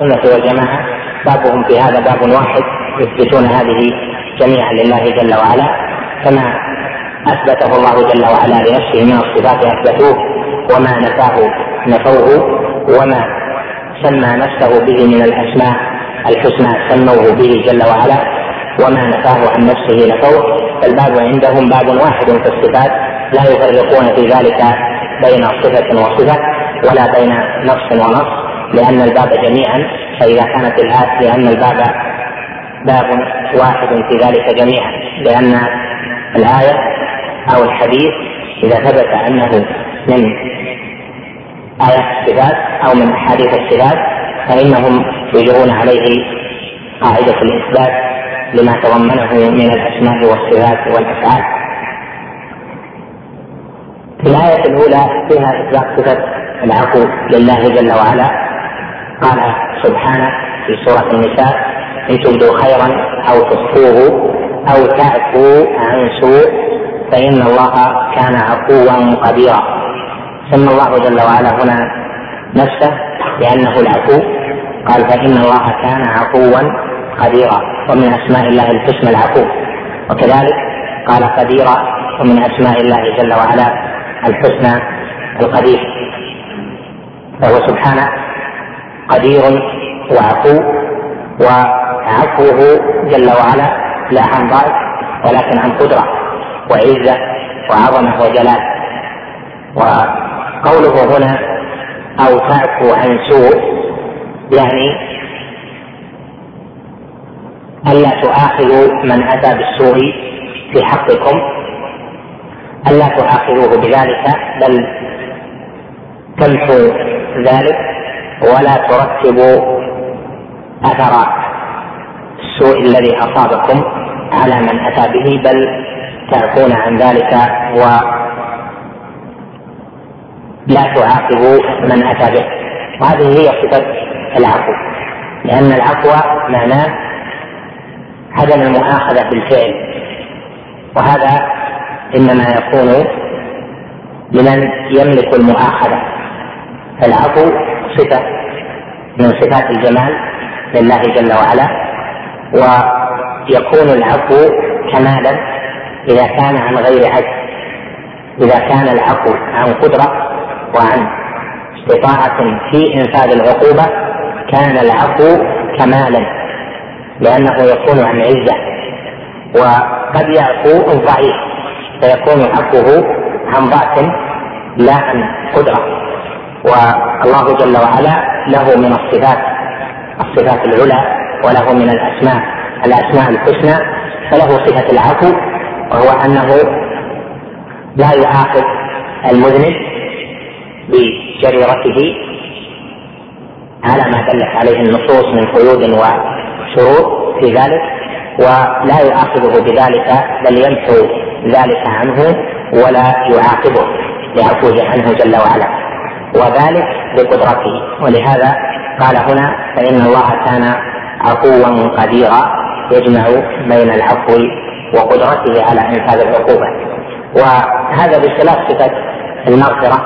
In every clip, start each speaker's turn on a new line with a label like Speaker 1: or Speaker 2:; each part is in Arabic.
Speaker 1: السنة والجماعة. بابهم في هذا باب واحد يثبتون هذه جميعا لله جل وعلا. كما أثبته الله جل وعلا لنفسه من الصفات أثبتوه وما نفاه نفوه وما سمى نفسه به من الأسماء الحسنى سموه به جل وعلا وما نفاه عن نفسه نفوه. فالباب عندهم باب واحد في الصفات لا يفرقون في ذلك بين صفة وصفة ولا بين نص ونص. لأن الباب جميعا فإذا كانت الآية لأن الباب باب واحد في ذلك جميعا لأن الآية أو الحديث إذا ثبت أنه من آيات الصفات أو من أحاديث الصفات فإنهم يجرون عليه قاعدة الإثبات لما تضمنه من الأسماء والصفات والأفعال. الآية الأولى فيها إثبات صفة العفو لله جل وعلا قال سبحانه في سورة النساء إن تبدوا خيرا أو تخفوه أو تعفوا عن سوء فإن الله كان عفوا قديرا. سمى الله جل وعلا هنا نفسه بأنه العفو قال فإن الله كان عفوا قديرا. ومن أسماء الله الحسنى العفو. وكذلك قال قديرا. ومن أسماء الله جل وعلا الحسنى القدير. فهو سبحانه قدير وعفو وعفوه جل وعلا لا عن ضعف ولكن عن قدرة وعزة وعظمة وجلال. وقوله هنا أو تعفو عن سوء يعني ألا تؤاخذوا من أتى بالسوء في حقكم. ألا تؤاخذوه بذلك بل تمحوا ذلك. ولا ترتبوا اثر السوء الذي أصابكم على من أتى به بل تعفون عن ذلك و لا تعاقبوا من أتى به. وهذه هي صفة العفو. لأن العفو معناه عدم المؤاخذة بالفعل. وهذا إنما يكون لمن يملك المؤاخذة. فالعفو صفة من صفات الجمال لله جل وعلا ويكون العفو كمالا إذا كان عن غير عجز إذا كان العفو عن قدرة وعن استطاعة في إنفاذ العقوبة كان العفو كمالا لأنه يكون عن عزة وقد يعفو الضعيف فيكون عفوه عن ضعف لا عن قدرة. والله جل وعلا له من الصفات الصفات العلى وله من الأسماء الأسماء الحسنى فله صفة العفو وهو أنه لا يؤاخذ المذنب بجريرته على ما دلت عليه النصوص من قيود وشروط في ذلك ولا يؤاخذه بذلك بل يمحو ذلك عنه ولا يعاقبه لعفوه عنه جل وعلا. وذلك بقدرته. ولهذا قال هنا فإن الله كان عفوا قديرا يجمع بين العفو وقدرته على إنفاذ العقوبة. وهذا بخلاف صفة المغفرة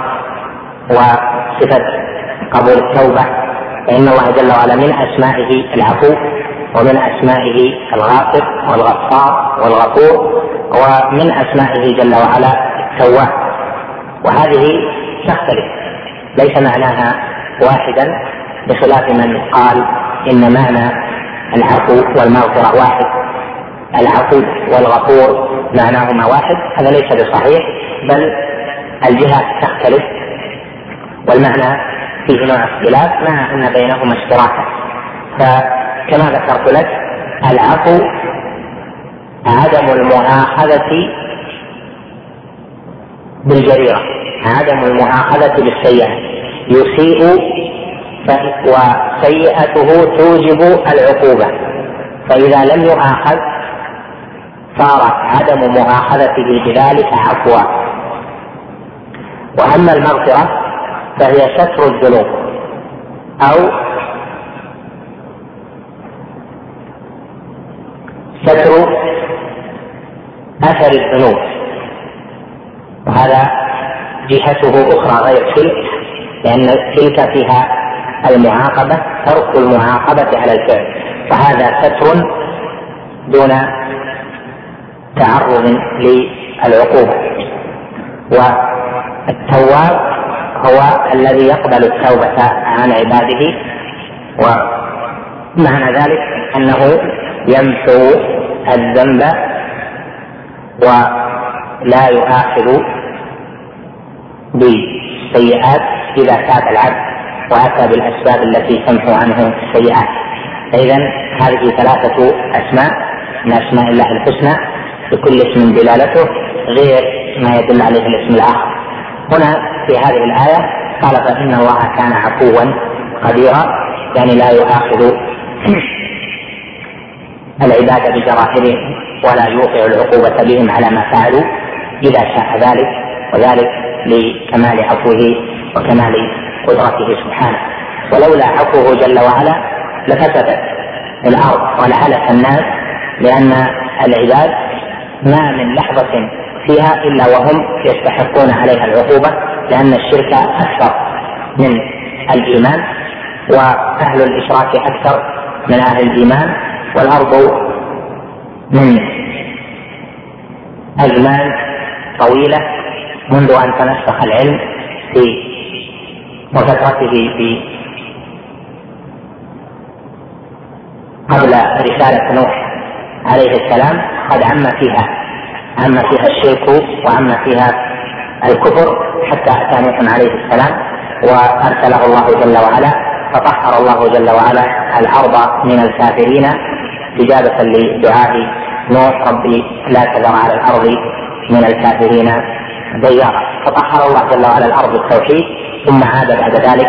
Speaker 1: وصفة قبول التوبة. فإن الله جل وعلا من أسمائه العفو ومن أسمائه الغافر والغفار والغفور ومن أسمائه جل وعلا التواب. وهذه تختلف. ليس معناها واحدا بخلاف من قال إن معنى العفو والمغفرة واحد. العفو والغفور معناهما واحد. هذا ليس بصحيح بل الجهات تختلف والمعنى فيه نوع اختلاف مع أن بينهما اشتراكا. فكما ذكرت لك العفو عدم المؤاخذة بالجريرة. عدم المؤاخذة بالسيئة. يسيء وسيئته توجب العقوبة. فإذا لم يؤاخذ صار عدم مؤاخذته بذلك عفوا. وأما المغفرة فهي ستر الذنوب. أو ستر أثر الذنوب. وهذا جهته أخرى غير تلك لأن تلك فيها المعاقبة ترك المعاقبة على الفعل. وهذا ستر دون تعرض للعقوبة. والتواب هو الذي يقبل التوبة عن عباده ومعنى ذلك أنه يمحو الذنب ولا يؤاخذ بالسيئات إذا تاب العبد وأتى بالأسباب التي تمحو عنه السيئات. فإذا هذه ثلاثة أسماء من أسماء الله الحسنى لكل اسم دلالته غير ما يدل عليه الاسم الآخر. هنا في هذه الآية قال فإن الله كان عفوا قديرا يعني لا يؤاخذ العباد بجراحهم ولا يوقع العقوبة بهم على ما فعلوا. إذا شاء ذلك وذلك لكمال عفوه وكمال قدرته سبحانه. ولولا عفوه جل وعلا لفسدت الأرض ولهلك الناس لأن العباد ما من لحظة فيها إلا وهم يستحقون عليها العقوبة لأن الشرك أكثر من الإيمان وأهل الإشراك أكثر من أهل الإيمان والأرض من أزمان طويلة منذ أن تنسخ العلم في وفترته في قبل رسالة نوح عليه السلام قد عم فيها عم فيها الشرك وعم فيها الكفر حتى أتى نوح عليه السلام وأرسله الله جل وعلا فطهر الله جل وعلا الأرض من الكافرين إجابة لدعاء نوح ربي لا تذر على الأرض من الكافرين ديارا. فطهر الله جل وعلا الأرض بالتوحيد ثم عاد بعد ذلك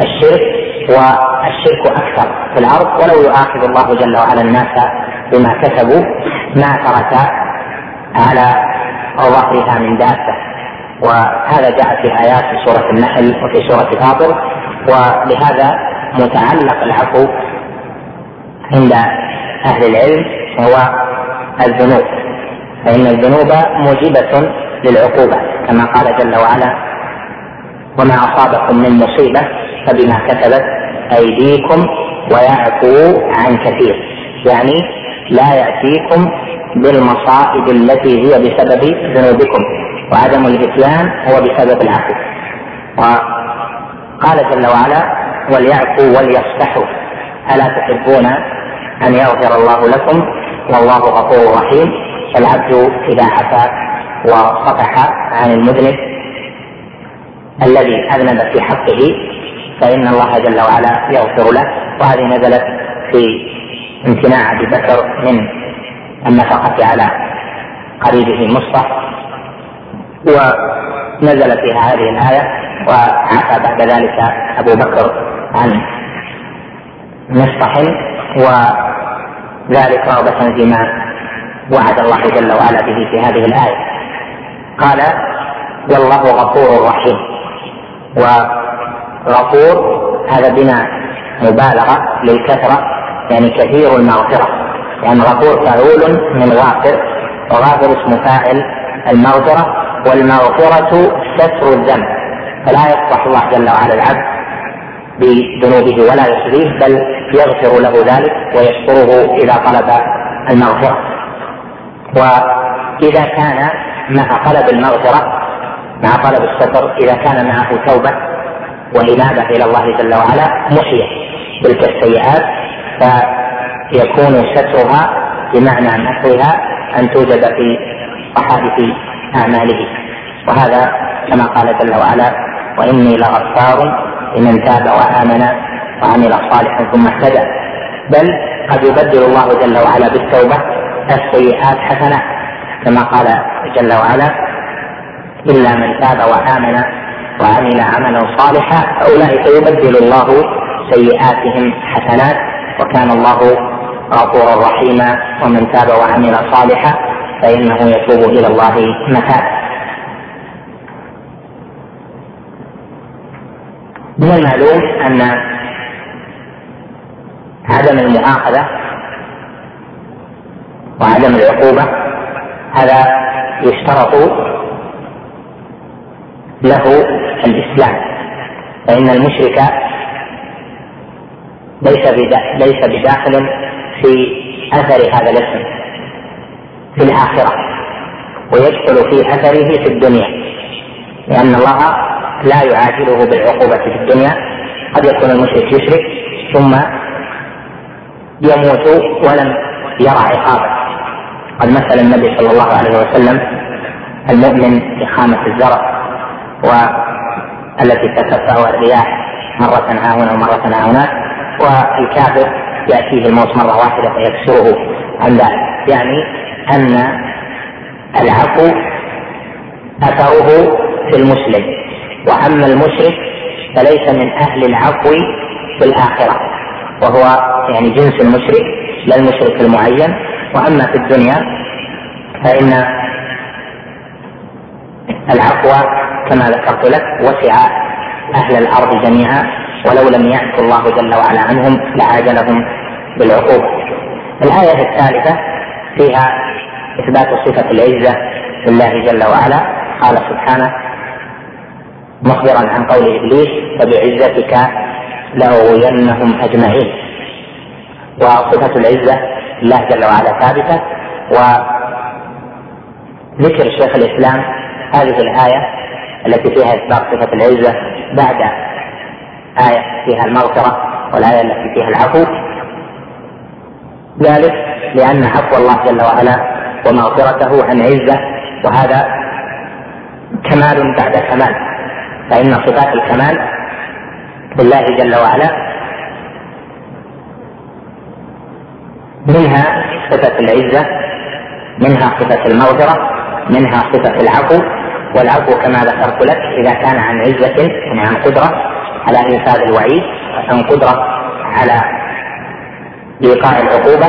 Speaker 1: الشرك والشرك أكثر في الأرض. ولو يؤاخذ الله جل وعلا الناس بما كسبوا ما ترك على ظهرها من دابة. وهذا جاء في آيات في سورة النحل وفي سورة فاطر ولهذا متعلق العفو عند أهل العلم هو الذنوب. فإن الذنوب موجبة للعقوبة كما قال جل وعلا وما أصابكم من مصيبة فبما كسبت أيديكم ويعفو عن كثير. يعني لا يأتيكم بالمصائب التي هي بسبب ذنوبكم وعدم الإتيان هو بسبب العفو. وقال جل وعلا وليعفوا وليصفحوا ألا تحبون أن يغفر الله لكم؟ والله غفور رحيم. فالعبد إذا عفا وصفح عن المذنب الذي أذنب في حقه فإن الله جل وعلا يغفر له. وهذه نزلت في امتناع أبي بكر من النفقة على قريبه مصطفى. ونزل فيها هذه الآية وعفى بعد ذلك أبو بكر عن مصطح وذلك رغبة فيما وعد الله جل وعلا به في هذه الآية. قال والله غفور رحيم. وغفور هذا بناء مبالغة للكثرة يعني كثير المغفرة. يعني غفور فعول من غافر وغافر اسم فاعل المغفرة والمغفرة ستر الذنب. فلا يفضح الله جل وعلا العبد بذنوبه ولا يخزيه بل يغفر له ذلك ويستره إذا طلب المغفرة. وإذا كان مع طلب المغفرة مع طلب الستر إذا كان معه توبة وانابه إلى الله جل وعلا محيا تلك السيئات فيكون سترها بمعنى محوها أن توجد في صحائف أعماله. وهذا كما قال جل وعلا وإني لغفار لمن تاب وآمن وعمل صالحا ثم اهتدى بل قد يبدل الله جل وعلا بالتوبة السيئات حسنات كما قال جل وعلا إلا من تاب وآمن وعمل عملا صالحا فأولئك يبدل الله سيئاتهم حسنات وكان الله غفورا رحيما ومن تاب وعمل صالحا فإنه يتوب إلى الله متاب. من المعلوم أن عدم المؤاخذة وعدم العقوبة هذا يشترط له الإسلام. فإن المشرك ليس ليس بداخل في أثر هذا الاسم في الآخرة ويدخل في أثره في الدنيا. لأن الله لا يعاجله بالعقوبة في الدنيا. قد يكون المشرك يشرك ثم يموت ولم يرى عقابه. قد مثل النبي صلى الله عليه وسلم المؤمن بخامة الزرع والتي تتبعها الرياح مرة ها هنا ومرة ها هناك والكافر يأتيه الموت مرة واحدة فيكسره. عن ذلك يعني أن العفو أثره في المسلم. وأما المشرك فليس من أهل العفو في الآخرة. وهو يعني جنس المشرك لا المشرك المعين. وأما في الدنيا فإن العفو كما ذكرت لك وسع أهل الأرض جميعا ولو لم يعفو الله جل وعلا عنهم لعاجلهم بالعقوبة. الآية الثالثة فيها إثبات صفة العزة لله جل وعلا قال سبحانه مخبرا عن قول إبليس فبعزتك لأغوينهم أجمعين وصفة العزة الله جل وعلا ثابتة. وذكر شيخ الإسلام هذه الآية التي فيها اثبات صفة العزة بعد آية فيها المغفرة والآية التي فيها العفو. ذلك لأن عفو الله جل وعلا ومغفرته عن عزة وهذا كمال بعد كمال. فإن صفات الكمال لله جل وعلا منها صفة العزة منها صفة المغفرة منها صفة العفو. والعفو كما ذكرت لك إذا كان عن عزة يعني عن قدرة على إنفاذ الوعيد عن قدرة على إيقاع العقوبة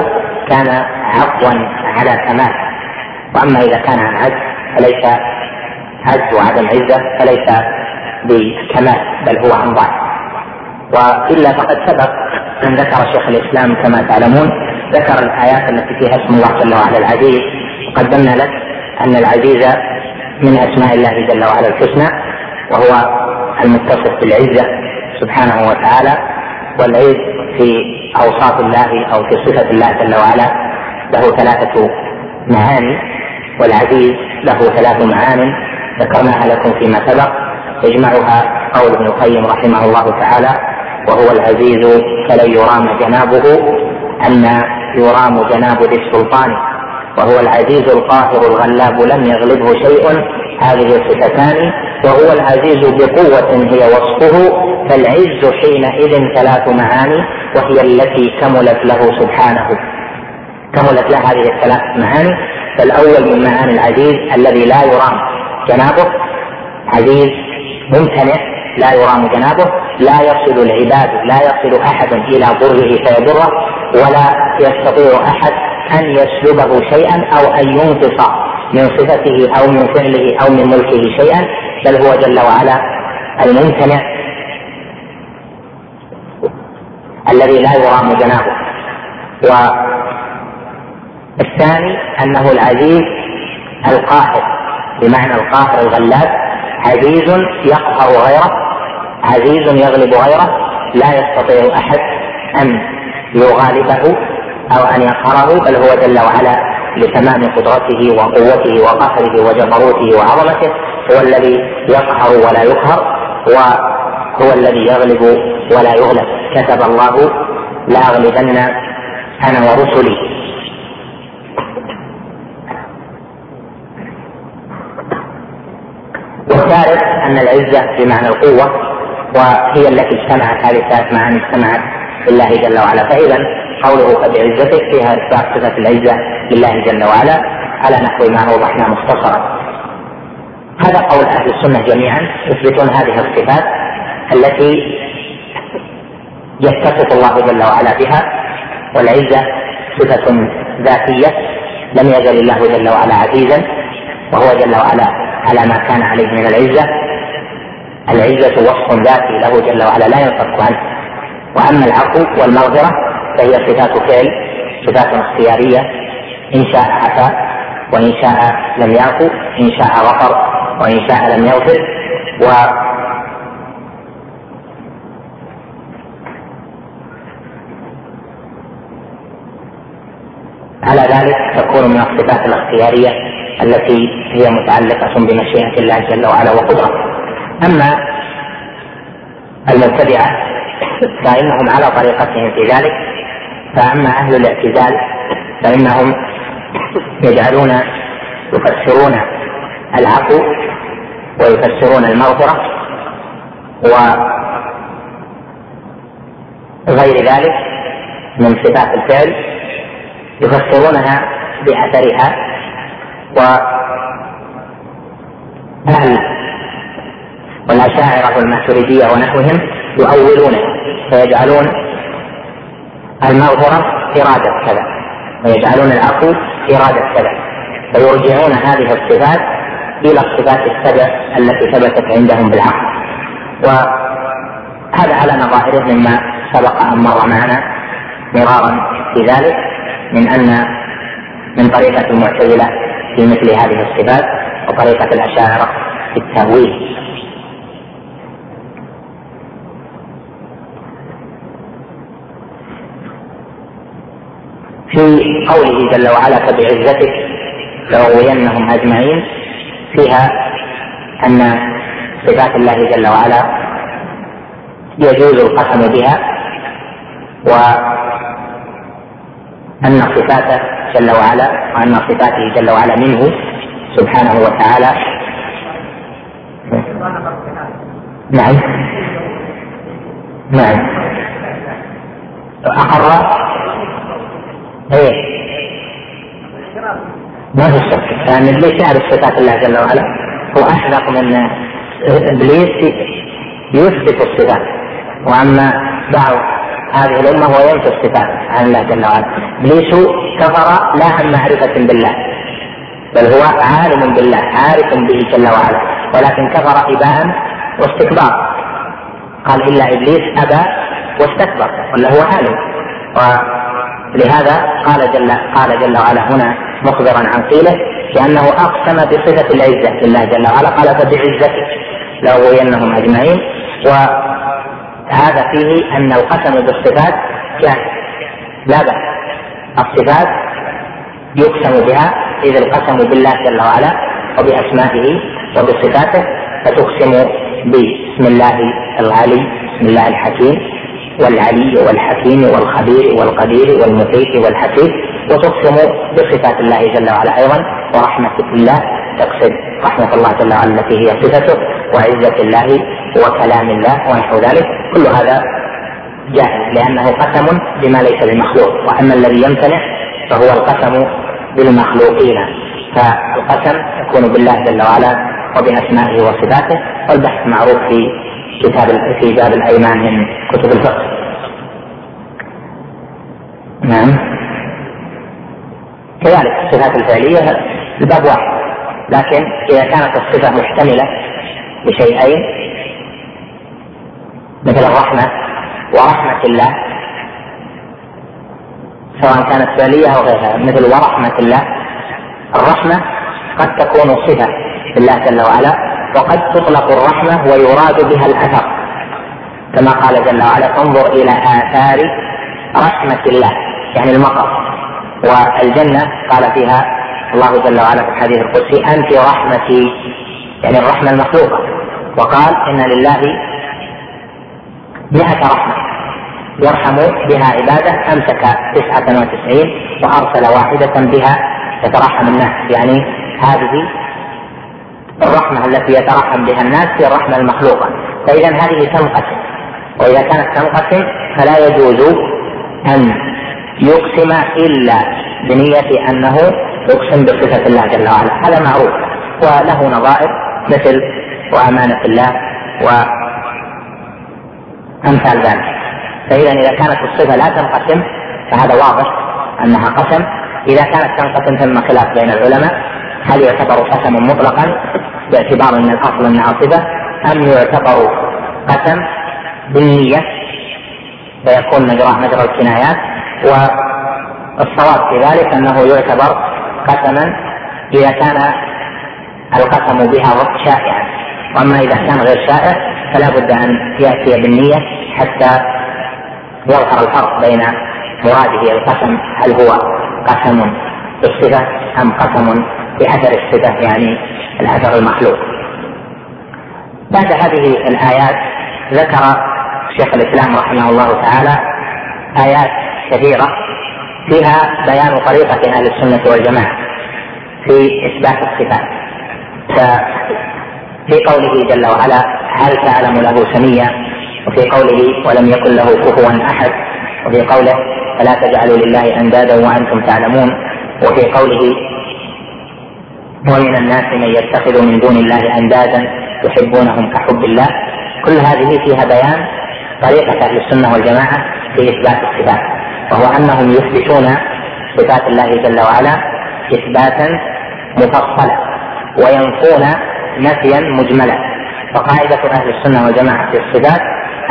Speaker 1: كان عفوا على كمال. وأما إذا كان عن عجز فليس عجز وعدم عزة فليس بكمال بل هو عن ضعف. وإلا فقد سبق أن ذكر شيخ الإسلام كما تعلمون ذكر الآيات التي فيها اسم الله جل وعلا العزيز. وقدمنا لك أن العزيز من أسماء الله جل وعلا الحسنى وهو المتصف بالعزة سبحانه وتعالى والعز في أوصاف الله أو في صفة الله جل وعلا له ثلاثة معاني والعزيز له ثلاث معان ذكرناها لكم فيما سبق. يجمعها قول ابن القيم رحمه الله تعالى وهو العزيز فلن يرام جنابه. أن يرام جناب ذي السلطان وهو العزيز القاهر الغلاب لم يغلبه شيء. هذه الصفتان وهو العزيز بقوة هي وصفه. فالعز حينئذ ثلاث معاني وهي التي كملت له سبحانه. كملت له هذه الثلاث معاني. فالأول من معاني العزيز الذي لا يرام جنابه. عزيز ممتنع لا يرام جنابه. لا يصل العباد لا يصل أحد إلى ضره فيضره. ولا يستطيع أحد أن يسلبه شيئا أو أن ينقص من صفته أو من فعله أو من ملكه شيئا بل هو جل وعلا الممتنع الذي لا يرام جنابه والثاني أنه العزيز القاهر بمعنى القاهر الغلاب عزيز يقهر غيره عزيز يغلب غيره لا يستطيع أحد أن يغالبه أو أن يقهره بل هو جل وعلا لتمام قدرته وقوته وقهره وجبروته وعظمته هو الذي يقهر ولا يقهر وهو الذي يغلب ولا يغلب. كتب الله لاغلبن أنا ورسلي. والثالث أن العزة بمعنى القوة وهي التي اجتمعت هذه الثلاث معاني اجتمعت لله جل وعلا. فاذا قوله فبعزتك فيها اثبات صفة العزة لله جل وعلا على نحو ما اوضحنا مختصرا. هذا قول أهل السنة جميعا. يثبتون هذه الصفات التي يتصف الله جل وعلا بها والعزة صفة ذاتية لم يزل الله جل وعلا عزيزا وهو جل وعلا على ما كان عليه من العزة. العزة وصف ذاتي له جل وعلا لا ينفك عنه. وأما العفو والمغفرة فهي صفات فعل صفات اختيارية إن شاء عفا وإن شاء لم يعفو إن شاء غفر وإن شاء لم يغفر و على ذلك تكون من الصفات الاختيارية التي هي متعلقة بمشيئة الله جل وعلا وقدرته. أما المبتدعة فإنهم على طريقتهم في ذلك. فأما أهل الاعتزال فإنهم يجعلون يفسرون العفو ويفسرون المغفرة وغير ذلك من صفات الفعل يفسرونها بأثرها. وأهل والأشاعرة والماتريدية ونحوهم يؤولونه فيجعلون المغفرة إرادة كذا ويجعلون العفو إرادة كذا فيرجعون هذه الصفات إلى الصفات السبع التي ثبتت عندهم بالعقل وهذا على نظائره مما سبق أن مر معنا مرارا في ذلك من أن من طريقة المعتزلة في مثل هذه الصفات وطريقة الأشاعرة في التأويل. في قوله جل وعلا فبعزتك لأغوينهم أجمعين فيها أن صفات الله جل وعلا يجوز القسم بها وأن صفاته جل وعلا وأن صفاته جل وعلا منه سبحانه وتعالى. نعم. نعم. أقر إيه ما في شك لأن ابليس يعرف صفات الله جل وعلا؟ هو أحذق من إبليس يثبت الصفات. وأما بعض هذه الأمة هو ينفي الصفات عن الله جل وعلا. إبليس كفر لا عن معرفة بالله بل هو عالم بالله عارف به جل وعلا. ولكن كفر إباء واستكبار. قال إلا إبليس أبى واستكبر ولا هو عالم. ولهذا قال جل قال جل وعلا هنا مخبرا عن قيله كانه أقسم بصفة العزة. لله جل وعلا قال فبعزتك لأغوينهم أجمعين. وهذا فيه أن القسم بالصفات جائز لا بأس. الصفات يقسم بها اذا القسم بالله جل وعلا وبأسمائه وبصفاته فتقسم باسم الله العلي بسم الله الحكيم. والعلي والحكيم والخبير والقدير والمحيط والحكيم وتقسم بصفات الله جل وعلا أيضا ورحمة الله تقصد رحمة الله جل وعلا التي هي صفته وعزة الله وكلام الله ونحو ذلك. كل هذا جائز لأنه قسم بما ليس بمخلوق. وأما الذي يمتنع فهو القسم بالمخلوقين. فالقسم يكون بالله جل وعلا وبأسمائه وصفاته والبحث معروف في كتاب في باب الأيمان من كتب الفقه. نعم. كذلك الصفات الفعلية الباب واحد. لكن إذا كانت الصفة محتملة لشيئين مثل الرحمة ورحمة الله سواء كانت فعلية أو غيرها مثل ورحمة الله الرحمة قد تكون صفة لله جل وعلا وقد تطلق الرحمة ويراد بها الأثر. كما قال جل وعلا انظر إلى آثار رحمة الله يعني المطر. والجنة قال فيها الله جل وعلا في الحديث القدسي أنت رحمتي يعني الرحمة المخلوقة. وقال إن لله مئة رحمة يرحم بها عباده أمسك تسعة وتسعين وأرسل واحدة بها يترحم الناس. يعني هذه الرحمة التي يترحم بها الناس هي الرحمة المخلوقة. فإذا هذه تنقسم. وإذا كانت تنقسم فلا يجوز أن يقسم إلا بنية أنه يقسم بصفة الله جل وعلا. هذا معروف. وله نظائر مثل وأمانة الله و أمثال ذلك. فإذا إذا كانت الصفة لا تنقسم فهذا واضح أنها قسم. إذا كانت تنقسم ثم خلاف بين العلماء هل يعتبر قسما مطلقا؟ باعتبار أن الأصل أنها صفة أم يعتبر قسم بالنية فيكون مجراه مجرى الكنايات والصواب في ذلك أنه يعتبر قسما إذا كان القسم بها شائعا. وأما إذا كان غير شائع فلا بد أن يأتي بالنية حتى يظهر الفرق بين مراده القسم هل هو قسم بالصفة أم قسم بأثر الصفة يعني الأثر المخلوق. بعد هذه الآيات ذكر شيخ الإسلام رحمه الله تعالى آيات كثيرة فيها بيان طريقة أهل السنة والجماعة في إثبات الصفات. ففي قوله جل وعلا هل تعلم له سميا؟ وفي قوله ولم يكن له كفوا أحد؟ وفي قوله فلا تجعلوا لله أندادا وأنتم تعلمون؟ وفي قوله ومن الناس من يتخذ من دون الله أندادا يحبونهم كحب الله. كل هذه فيها بيان طريقة أهل السنة والجماعة في إثبات الصفات وهو أنهم يثبتون صفات الله جل وعلا إثباتا مفصلا وينفون نفيا مجملا. فقاعدة أهل السنة والجماعة في الصفات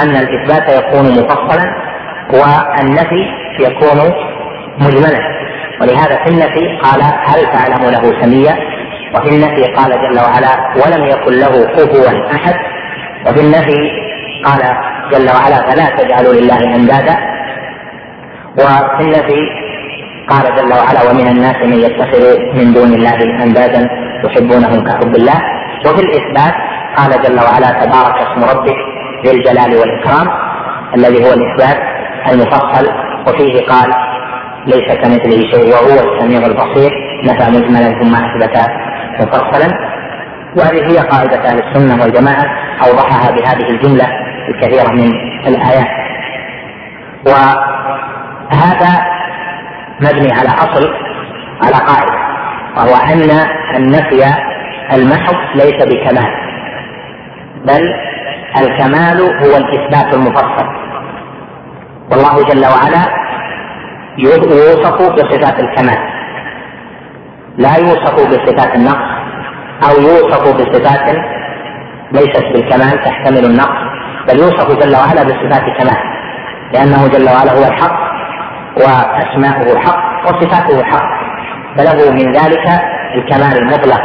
Speaker 1: أن الإثبات يكون مفصلا والنفي يكون مجملا. ولهذا في النفي قال هل تعلم له سميا وفي النفي قال جل وعلا ولم يكن له كفوا أحد. وفي النفي قال جل وعلا فلا تجعلوا لله أندادا. وفي النفي قال جل وعلا ومن الناس من يتخذ من دون الله أندادا يحبونهم كحب الله. وفي الإثبات قال جل وعلا تبارك اسم ربك ذي الجلال والإكرام الذي هو الإثبات المفصل. وفيه قال ليس كمثله شيء وهو السميع البصير. نفى مجملا ثم اثبت مفصلا. وهذه هي قاعدة أهل السنة والجماعة أوضحها بهذه الجملة الكثيرة من الآيات. وهذا مبني على أصل على قاعدة وهو أن النفي المحض ليس بكمال بل الكمال هو الإثبات المفصل. والله جل وعلا يوصف بصفات الكمال. لا يوصف بصفات النقص أو يوصف بصفات ليست بالكمال تحتمل النقص بل يوصف جل وعلا بصفات كمال لأنه جل وعلا هو الحق وأسماؤه حق وصفاته حق. فله من ذلك الكمال المطلق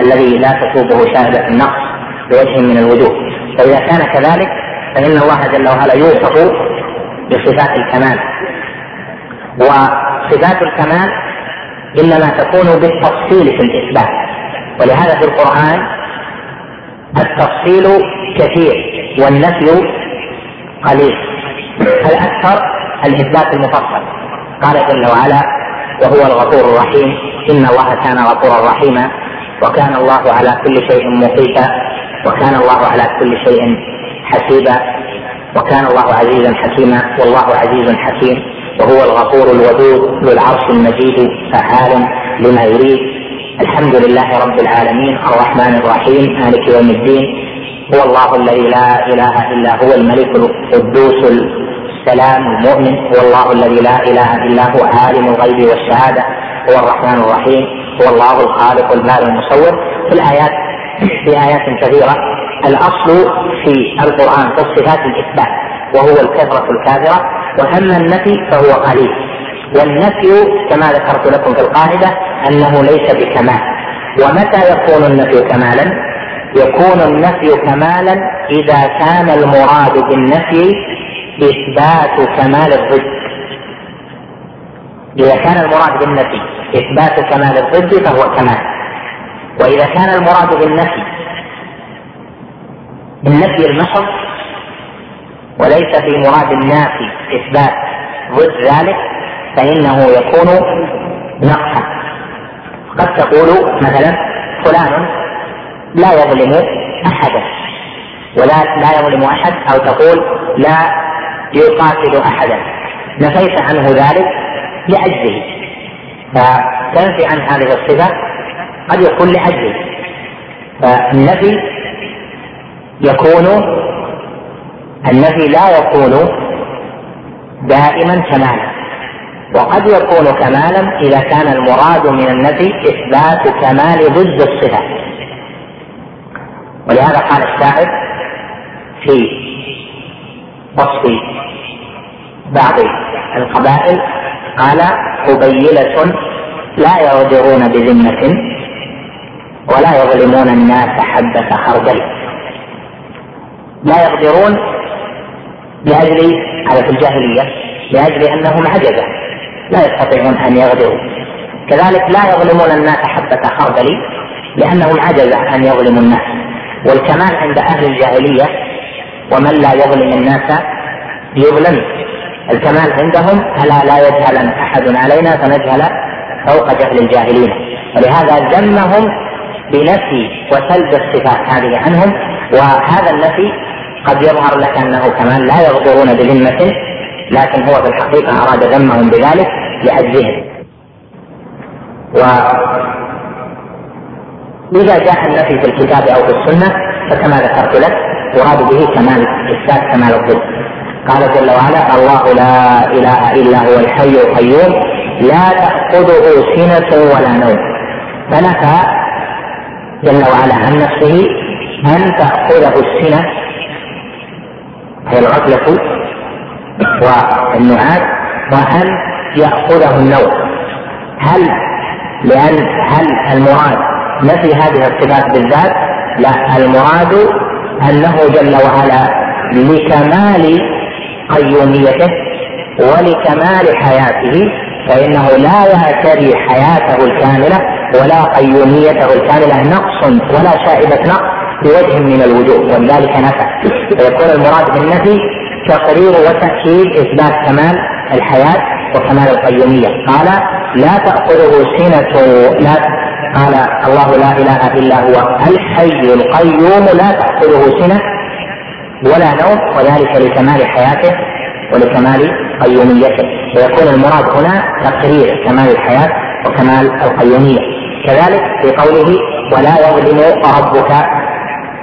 Speaker 1: الذي لا تصوبه شاهدة النقص بوجه من الوجوه. فإذا كان كذلك فإن الله جل وعلا يوصف بصفات الكمال. وصفات الكمال إنما تكون بالتفصيل في الإثبات. ولهذا في القرآن التفصيل كثير والنفي قليل الأكثر الإثبات المفصل. قال جل وعلا وهو الغفور الرحيم إن الله كان غفورا رحيما وكان الله على كل شيء محيطا وكان الله على كل شيء حسيبا وكان الله عزيزا حكيما والله عزيز حكيم. وهو الغفور الودود ذو العرش المجيد فعال لما يريد. الحمد لله رب العالمين الرحمن الرحيم مالك يوم الدين. هو الله الذي لا إله إلا هو الملك القدوس السلام المؤمن. هو الله الذي لا إله إلا هو عالم الغيب والشهادة. هو الرحمن الرحيم هو الله الخالق البارئ المصور. في الآيات في آيات كثيرة الأصل في القرآن في الصفات الإثبات وهو الكثرة الكاثره واما النفي فهو قليل. والنفي كما ذكرت لكم في القاعدة أنه ليس بكمال. ومتى يكون النفي كمالا؟ يكون النفي كمالا إذا كان المراد بالنفي إثبات كمال الضد. إذا كان المراد بالنفي إثبات كمال الضد فهو كمال. وإذا كان المراد بالنفي النفي المحض وليس في مراد النافي إثبات ضد ذلك فإنه يكون نقصا. قد تقول مثلا فلان لا يظلم أحدا ولا لا يظلم أحد أو تقول لا يقاتل أحدا. نفيت عنه ذلك لعجزه فتنفي عن هذه الصفة قد يكون لعجزه فالنفي يكون النفي لا يكون دائما كمالا. وقد يكون كمالا إذا كان المراد من النفي إثبات كمال ضد الصفة. ولهذا قال الشاعر في وصف بعض القبائل قال قبيلة لا يغدرون بذمة ولا يظلمون الناس حبة خردل. لا يغدرون لأجل هذا في الجاهلية لأجل أنهم عجزة لا يستطيعون أن يغدروا كذلك لا يظلمون الناس حبة خردل لأنهم عجز أن يظلموا الناس. والكمال عند أهل الجاهلية ومن لا يظلم الناس يظلم. الكمال عندهم ألا لا يجهل أحد علينا فنجهل فوق جهل الجاهلين. ولهذا ذمهم بنفي وسلب الصفات هذه عنهم وهذا النفي قد يظهر لك أنه كمان لا يغدرون بذمة لكن هو في الحقيقة أراد ذمهم بذلك لعجزهم. وإذا جاء النفي في الكتاب أو في السنة فكما ذكرت لك يراد به كمال اثبات كمال الضد. قال جل وعلا الله لا إله إلا هو الحي القيوم لا تأخذه سنة ولا نوم فنفى جل وعلا عن نفسه أن تأخذه السنة هي الغفلة والنعاس وأن يأخذه النوم هل لأن هل المراد نفي هذه الصفات بالذات؟ لا المراد أنه جل وعلا لكمال قيوميته ولكمال حياته فإنه لا يعتري حياته الكاملة ولا قيوميته الكاملة نقص ولا شائبة نقص بوجه من الوجوه ولذلك نفى. فيكون المراد بالنفي تقرير وتأكيد إثبات كمال الحياة وكمال القيومية. قال لا تأخذه سنة لا قال الله لا إله إلا هو الحي القيوم لا تأخذه سنة ولا نوم وذلك لكمال حياته ولكمال قيوميته. ويكون المراد هنا تقرير كمال الحياة وكمال القيومية. كذلك في قوله ولا يظلم ربك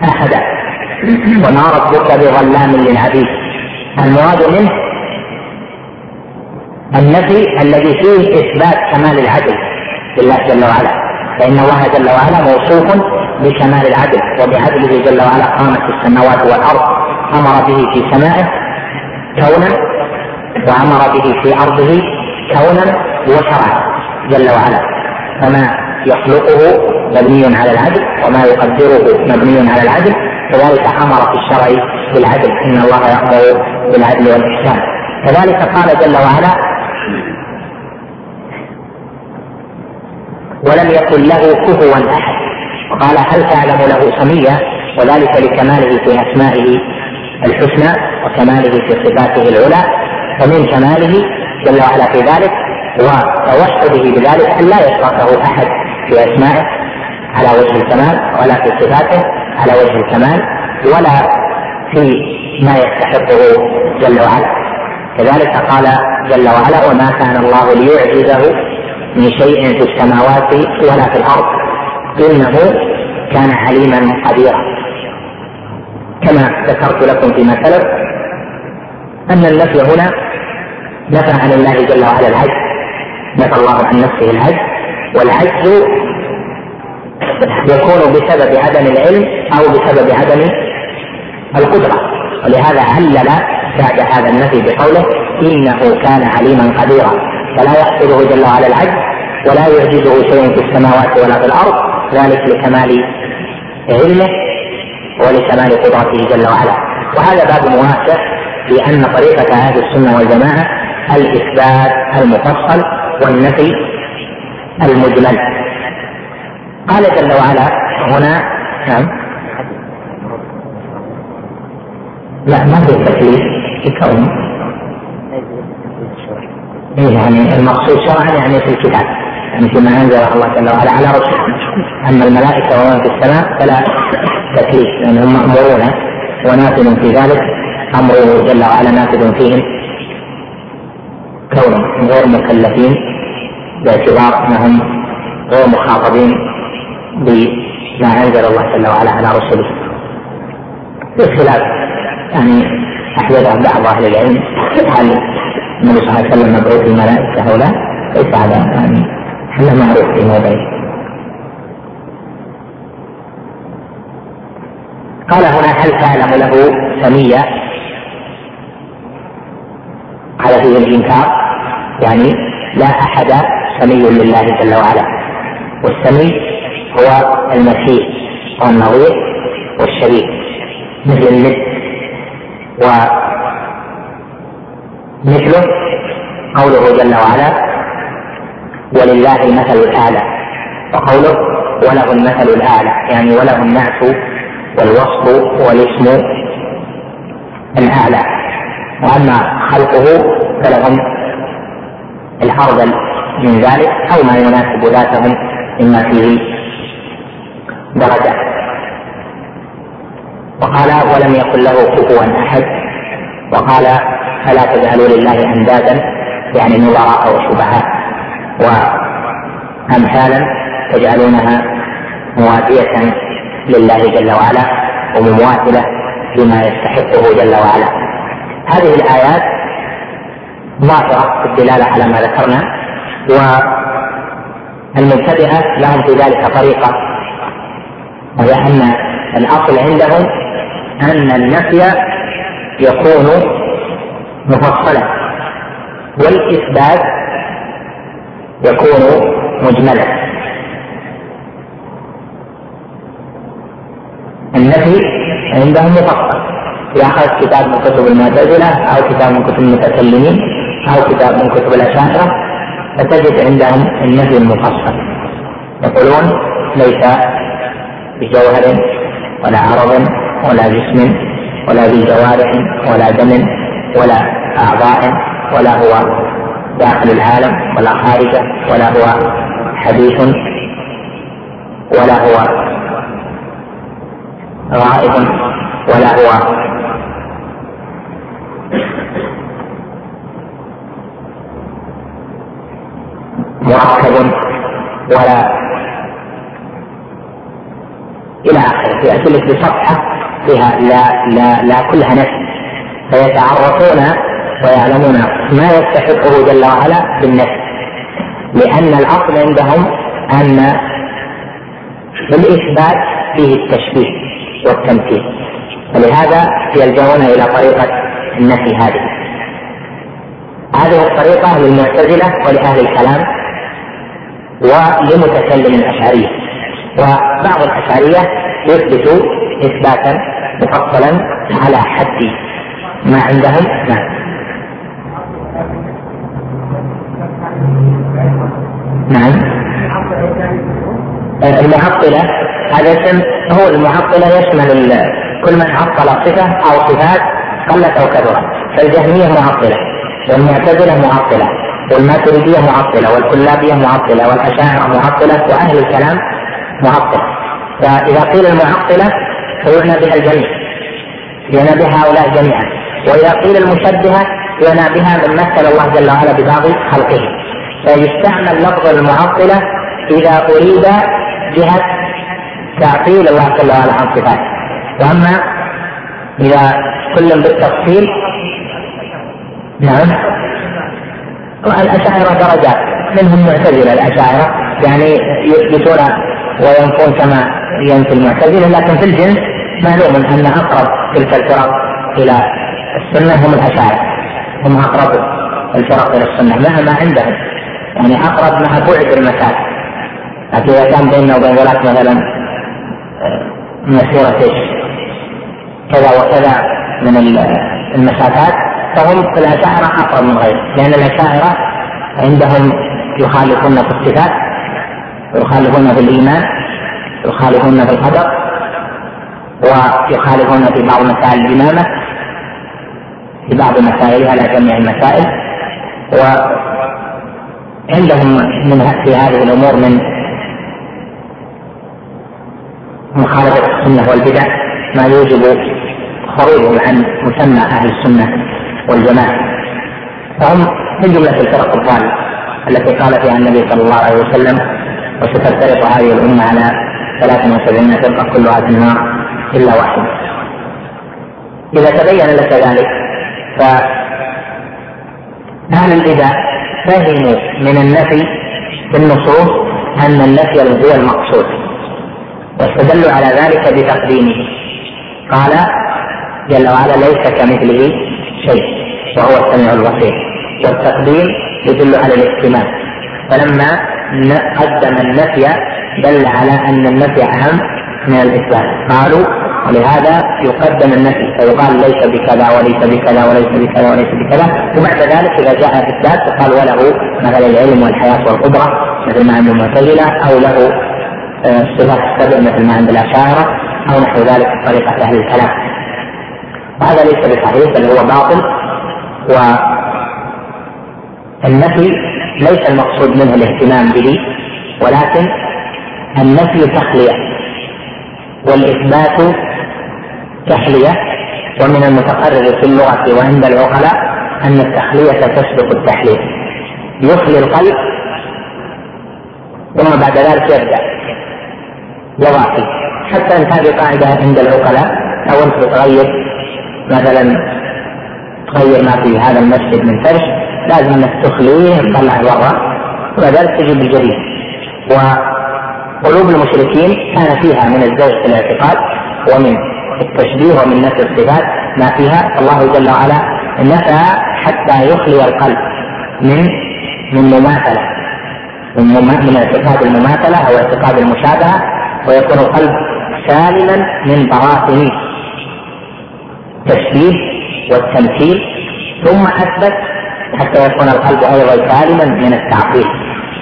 Speaker 1: أحدا. وما ربك بظلام للعبيد. المراد منه النفي الذي فيه إثبات كمال العدل لله جل وعلا. فإن الله جل وعلا موصوف بكمال العدل وبعدله جل وعلا قامت السماوات والأرض أمر به في سمائه كونا وأمر به في أرضه كونا وشرعا جل وعلا. فما يخلقه مبني على العدل وما يقدره مبني على العدل. كذلك أمر في الشرع بالعدل. إن الله يأمر بالعدل والإحسان. كذلك قال جل وعلا ولم يكن له كفوا أحد. وقال هل تعلم له سميا؟ وذلك لكماله في أسمائه الحسنى وكماله في صفاته العلى. فمن كماله جل وعلا في ذلك وتوحده بذلك أن لا يشركه أحد. في اسمائه على وجه الكمال ولا في صفاته على وجه الكمال ولا في ما يستحقه جل وعلا. كذلك قال جل وعلا وما كان الله ليعجزه من شيء في السماوات ولا في الأرض. إنه كان عليما قديرا. كما ذكرت لكم فيما سلف أن النفي هنا نفى عن الله جل وعلا العجز نفى الله عن نفسه العجز والعجز يكون بسبب عدم العلم أو بسبب عدم القدرة. ولهذا علل بعد هذا النفي بقوله إنه كان عليما قديرا. فلا يحصله جل وعلا العجز ولا يعجزه شيء في السماوات ولا في الأرض. ذلك لكمال علمه ولكمال قدرته جل وعلا. وهذا باب واسع لأن طريقة أهل السنة والجماعة الإثبات المفصل والنفي المجمل قال جل وعلا هنا نعم. لا ما في تكليف في كون إيه يعني المقصود شرعا يعني في الكتاب. يعني فيما انزله الله جل وعلا على رسله أما الملائكة ومن في السماء فلا تكليف لأنهم مأمورون. ونافذ في ذلك امره جل وعلا نافذ فيهم. كونهم غير مكلفين. باعتبار انهم غير مخاطبين بما أنزل الله جل وعلا على رسله. بخلاف يعني أحدث بعض أهل العلم هل النبي صلى الله عليه وسلم مبعوث الملائكة لا؟ ليس هذا؟ يعني هذا معروف في موضعه قال هنا هل تعلم له سميا هذا فيه الإنكار يعني لا أحد سمي لله جل وعلا. والسمي هو المسيح والنظير والشريك مثل الند ومثله قوله جل وعلا ولله المثل الأعلى وقوله وله المثل الأعلى يعني وله النعت والوصف والاسم الأعلى. وأما خلقه فلهم الافضل من ذلك أو ما يناسب ذاتهم مما فيه درجة. وقال ولم يكن له كفوا أحد. وقال فلا تجعلوا لله أندادا يعني نظراء وشبهاء وامثالا تجعلونها مواتية لله جل وعلا ومماثلة لما يستحقه جل وعلا. هذه الآيات ظاهرة في الدلالة على ما ذكرنا. والمبتدئة لهم في ذلك طريقة وهي أن الأصل عندهم أن النفي يكون مفصلا والإثبات يكون مجملا. النفي عندهم مفصل ياخذ كتاب من كتب المعتزلة أو كتاب من كتب المتكلمين أو كتاب من كتب الأشاعرة فتجد عندهم النفي المفصل. يقولون ليس بجوهر ولا عرض ولا جسم ولا ذي جوارح ولا دم ولا أعضاء ولا هو داخل العالم ولا خارجه ولا هو حديث ولا هو غائب ولا هو مركب ولا إلى آخره. في أسئلة بصفحة فيها لا لا لا كلها نفي. فيتعرفون ويعلمون ما يستحقه جل وعلا بالنفي لأن الأصل عندهم أن بالإثبات فيه التشبيه والتمثيل. ولهذا يلجؤون إلى طريقة النفي هذه. هذه الطريقة للمعتزلة ولأهل الكلام ولمتكلم الأشعرية. وبعض الأشعرية يثبت إثباتا مفصلا على حد ما عندهم نعم نعم. المعطلة هذا اسم هو المعطلة يشمل كل من عطل صفة أو صفات قلت أو كثرت. فالجهمية معطلة والمعتزلة معطلة. والماتريدية معطلة والكلابية معطلة والأشاعرة معطلة وأهل الكلام معطلة. فإذا قيل المعطلة فيعنى بها الجميع يعنى بها هؤلاء جميعا. وإذا قيل المشبهة يعنى بها من مثل الله جل وعلا ببعض خلقه. فيستعمل لفظ المعطلة إذا أريد جهة تعطيل الله جل وعلا عن صفاته. وأما إذا كل بالتفصيل نعم. الأشاعرة درجات منهم معتزلة الأشاعرة. يعني يثبتون وينفون كما ينفي المعتزلة لكن في الجنس معلوم أن أقرب تلك الفرق إلى السنة هم الأشاعرة. هم أقرب الفرق إلى السنة مهما عندهم. يعني أقرب مع بعد المسافه لكن إذا كان بيننا وبين ذلك مثلا مسيرة إيش؟ كذا وكذا من المسافات فهم الأشاعرة أقرب من غيرهم لأن الأشاعرة عندهم يخالفون في الصفات ويخالفون في الإيمان يخالفون في القدر ويخالفون في بعض مسائل الإمامة في بعض مسائلها لا جميع المسائل. وعندهم من في هذه الأمور من مخالفة السنة والبدع ما يوجب خروجهم عن مسمى أهل السنة. والجماعة. فهم من جملة الفرق الضالة التي قال فيها النبي صلى الله عليه وسلم وستفترق هذه الأمة على 73 فرقة كلها في النار إلا واحدة. إذا تبين لك ذلك فأهل البدع فهموا من النفي في النصوص أن النفي هو المقصود؟ واستدلوا على ذلك بتقديمه. قال جل وعلا ليس كمثله شيء. وهو السميع البصير والتقديم يدل على الاحتمال. فلما قدم النفي دل على أن النفي أهم من الإثبات. قالوا ولهذا يقدم النفي فيقال ليس بكذا وليس بكذا وليس بكذا وليس بكذا. وبعد ذلك إذا جاء اثبات فقال وله مثلا العلم والحياة والقدرة مثل ما عند المعتزلة أو له آه، صفات السبع مثل ما عند الأشاعرة أو نحو ذلك طريقة أهل الكلام. وهذا ليس بصحيح بل هو باطل. والنفي ليس المقصود منه الاهتمام به ولكن النفي تخلية والإثبات تحلية ومن المتقرر في اللغة وعند العقلاء أن التخلية تسبق التحلية يخلي القلب ثم بعد ذلك يرجع يضع حتى إن هذه قاعدة عند العقلاء أو أنت بتغير مثلا تغير ما في هذا المسجد من فرش لازم إنك تخليه تطلعه برا وبعد تجيب الجديد قلوب المشركين كان فيها من الزوج في الاعتقاد ومن التشبيه ومن نفي الصفات ما فيها. الله جل وعلا نفى حتى يخلي القلب من من مماثلة. من من اعتقاد المماثلة أو اعتقاد المشابهة ويكون القلب سالما من براثن التشبيه والتمثيل ثم أثبت حتى يكون القلب أيضا سالما من التعطيل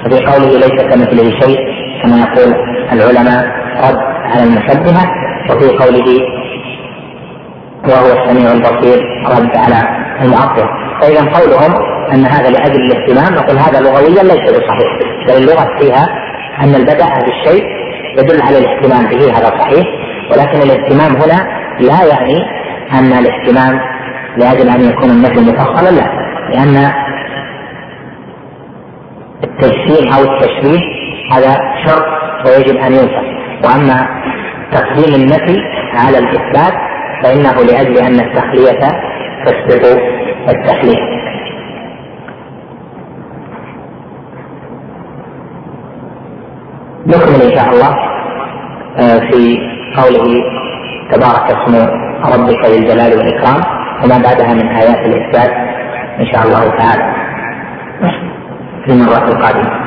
Speaker 1: وفي قوله ليس كمثله شيء كما يقول العلماء رد على المشبهة. وفي قوله وهو السميع البصير رد على المعطل فإذا قولهم أن هذا لأجل الاهتمام نقول هذا لغويا ليس بصحيح. بل اللغة فيها أن البدء بالشيء يدل على الاهتمام به هذا صحيح. ولكن الاهتمام هنا لا يعني أن الاهتمام لاجل أن يكون النفي مفصلا لا؟ لأن التجسيم أو التشبيه هذا شرط ويجب أن ينفى وأما تقديم النفي على الإثبات فإنه لأجل أن التخلية تسبق التحليل نكمل إن شاء الله آه، في قوله تبارك اسم ربك ذي الجلال والإكرام. وما بعدها من آيات الاثبات إن شاء الله تعالى. في المرات القادمة.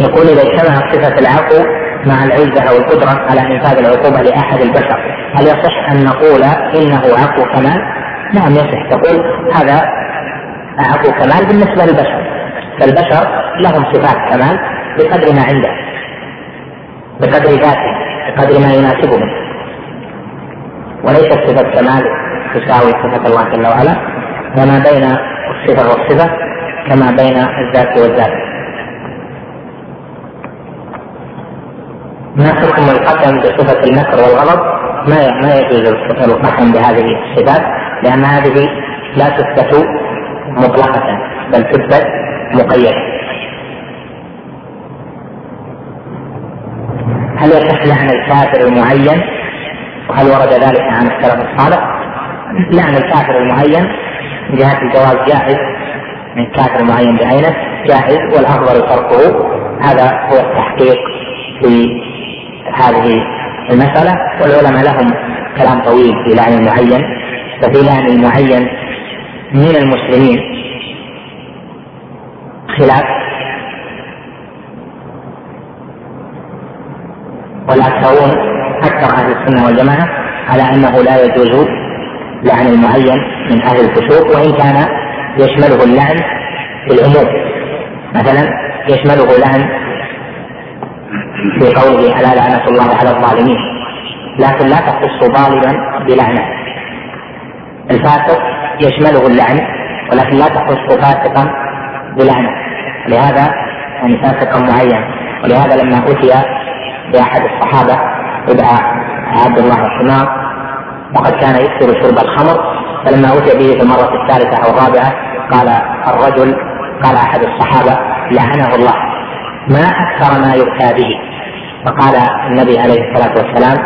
Speaker 1: يقول إذا اجتمعت صفة العفو مع العزة أو القدرة على انفاذ العقوبة لأحد البشر هل يصح أن نقول إنه عفو كمال؟ نعم يصح. تقول هذا عفو كمال بالنسبة للبشر. فالبشر لهم صفات كمال بقدر ما عنده بقدر ذاته بقدر ما يناسبهم. وليست صفة كمال تساوي صفة الله جل وعلا وما بين الصفة والصفة كما بين الذات والذات. ما حكم القسم بصفة المكر والغضب؟ ما ما يجوز القسم بهذه الصفات لأن هذه لا تثبت مطلقة بل تثبت مقيدة هل يصح لعن الكافر المعين؟ وهل ورد ذلك عن السلف الصالح؟ لعن الكافر المعين من جهة الجواز جائز من كافر معين بعينه جائز والأفضل تركه. هذا هو التحقيق في هذه المسألة. والعلماء لهم كلام طويل في لعن المعين. ففي لعن المعين من المسلمين خلاف. والأكثرون أكثر أهل السنة والجماعة على أنه لا يجوز لعن المعين من أهل الفسوق وإن كان يشمله اللعن في العموم. مثلا يشمله لعن في قوله ألا لعنة الله على الظالمين لكن لا تخص ظالما بلعنة. الفاسق يشمله اللعن ولكن لا تخص فاسقا بلعنة. لهذا يعني فاسقا معين. ولهذا لما أتي بأحد الصحابة يدعى عبد الله الحمار وقد كان يكثر شرب الخمر فلما أتي به في المرة الثالثة أو الرابعة قال الرجل قال أحد الصحابة لعنه الله. ما أكثر ما يؤتى به. فقال النبي عليه الصلاة والسلام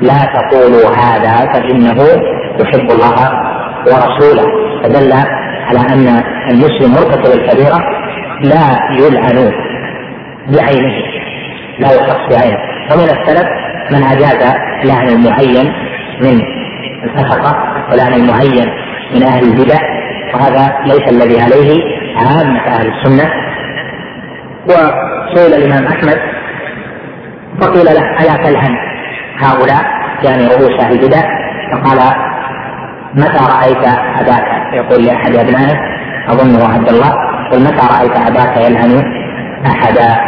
Speaker 1: لا تقولوا هذا فإنه يحب الله ورسوله. فدل على أن المسلم مرتكب الكبيرة لا يلعن بعينه لا يخص بعينه. ومن السلف من أجاز لعن المعين من الفسقة ولعن المعين من أهل البدع وهذا ليس الذي عليه عامة أهل السنة. وسئل الإمام أحمد فقيل له ألا تلعن هؤلاء يعني رؤوس أهل البدع؟ فقال متى رأيت أباك؟ يقول لأحد أبنائه أظنه عبد الله. يقول متى رأيت أباك يلعن أحدا؟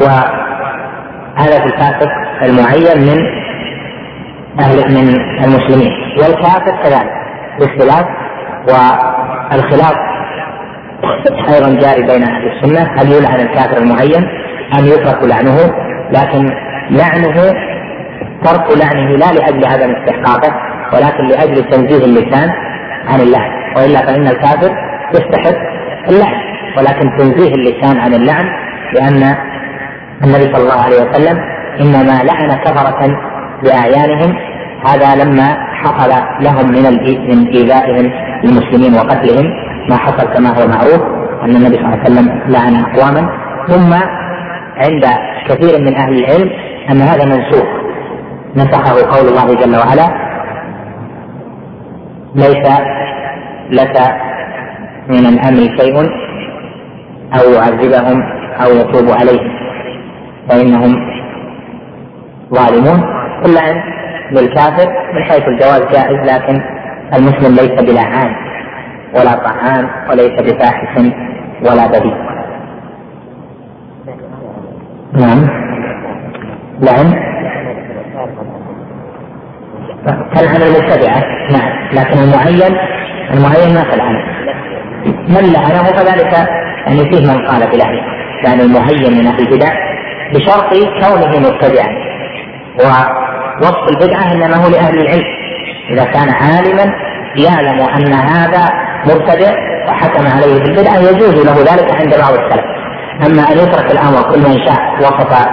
Speaker 1: وهذا في الفاسق المعين من أهل من المسلمين. والكافر كذلك. باختلاف والخلاف أيضا جاري بين أهل السنة. هل يلعن الكافر المعين؟ أم يترك لعنه؟ لكن لعنه ترك لعنه لا لأجل عدم استحقاقه ولكن لأجل تنزيه اللسان عن اللعن وإلا فإن الكافر يستحق اللعن ولكن تنزيه اللسان عن اللعن لأن النبي صلى الله عليه وسلم إنما لعن كفرة باعيانهم هذا لما حصل لهم من من إيذائهم المسلمين وقتلهم ما حصل كما هو معروف أن النبي صلى الله عليه وسلم لعن أقواما. ثم عند كثير من أهل العلم أن هذا منسوخ. نسخه قول الله جل وعلا ليس لك من الأمر شيء أو يعذبهم أو يتوب عليهم. فإنهم ظالمون. اللعن للكافر من حيث الجواز جائز لكن المسلم ليس بلعان ولا طعام وليس بفاحش ولا بذيء. نعم. لعن تلعن المبتدعة نعم. لكن المعين المعين ما تلعن من لعنه فذلك يعني فيه من قال بلعنه يعني المعين من أهل البدع بشرط كونه مبتدعا ووصف البدعة إنما هو لأهل العلم. إذا كان عالما يعلم أن هذا مبتدع وحكم عليه بالبدعة يجوز له ذلك عند بعض السلف. أما أن يترك الأمر كل من شاء وصف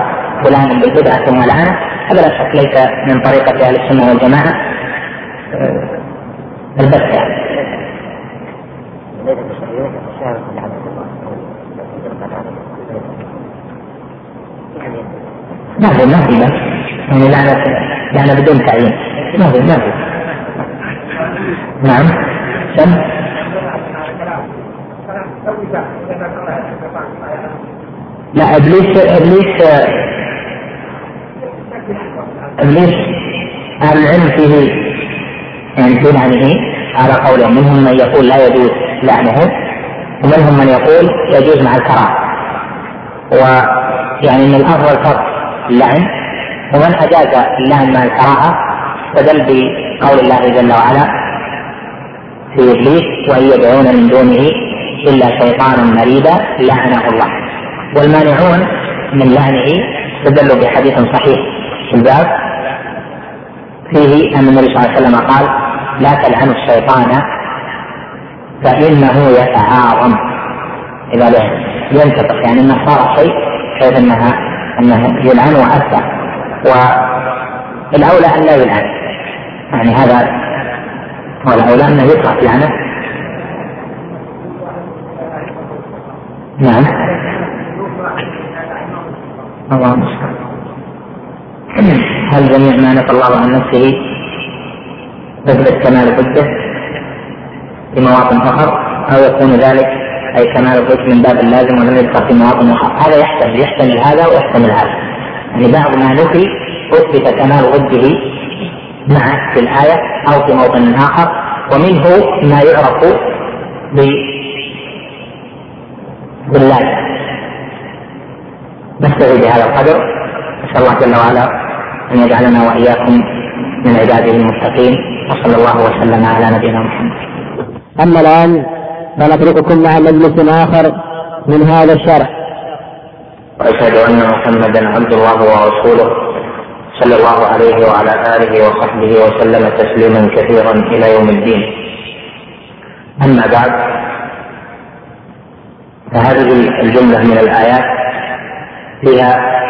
Speaker 1: فلانا بالبدعة ثم لعنه هذا لا شك ليس من طريقة أهل السنة والجماعة. البتة يعني. ما في ما في بس يعني لعنة لعنة بدون تعيين. ما في ما في نعم. سم. لا إبليس إبليس إبليس أهل العلم فيه يعني في لعنه على قوله منهم من يقول لا يجوز لعنه ومنهم من يقول يجوز مع الكراهه ويعني ان الأفضل فرق اللعن ومن أجاز اللعن مع الكراهة استدل بقول الله جل وعلا في إبليس وإن يدعون من دونه إلا شيطانا مريدا لعنه الله. والمانعون من لعنه استدلوا بحديث صحيح في الباب. فيه أن النبي صلى الله عليه وسلم قال لا تلعنوا الشيطان فإنه يتعاظم. إذا لعن ينتفخ يعني أنه صار شيء كيف أنها أنه يلعن وأكثر والأولى أن لا يلعن. يعني هذا هو الأولى أنه يترك لعنة. نعم. الله المستعان. هل جميع ما نفى الله عن نفسه يثبت كمال حجة في مواطن آخر أو يكون ذلك أي كمال الحجه من باب اللازم ولم يذكر في مواطن أخرى هذا يحتمل يحتمل هذا ويحتمل هذا. يعني بعض ما نفي أثبت كمال ضده معه في الآية أو في موطن آخر ومنه ما يعرف بالله. نستوي بهذا القدر. نسال الله جل وعلا أن يجعلنا وإياكم من عباده المتقين وصلى الله وسلم على نبينا محمد.
Speaker 2: أما الآن فنترككم مع مجلس آخر من هذا الشرح
Speaker 1: وأشهد أن محمدا عبد الله ورسوله صلى الله عليه وعلى آله وصحبه وسلم تسليما كثيرا إلى يوم الدين أما بعد فهذه الجملة من الآيات فيها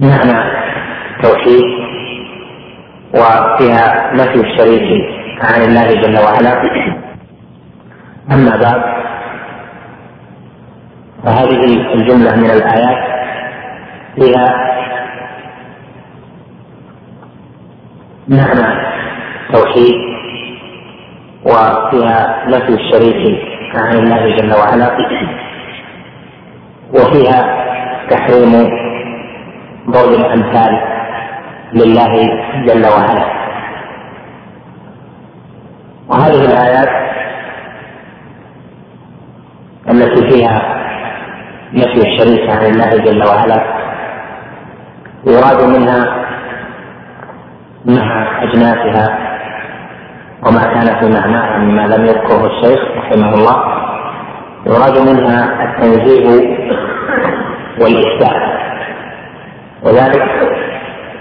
Speaker 1: معنى توحيد وفيها نفي الشريك عن الله جل وعلا. أما بعد وهذه الجملة من الآيات فيها معنى توحيد وفيها نفي الشريك عن الله جل وعلا. وفيها تحريم ضرب الأمثال لله جل وعلا. وهذه الآيات التي فيها نفي الشريك عن الله جل وعلا يراد منها مع اجناسها وما كان في معناها مما لم يذكره الشيخ رحمه الله يراد منها التنزيه والإثبات وذلك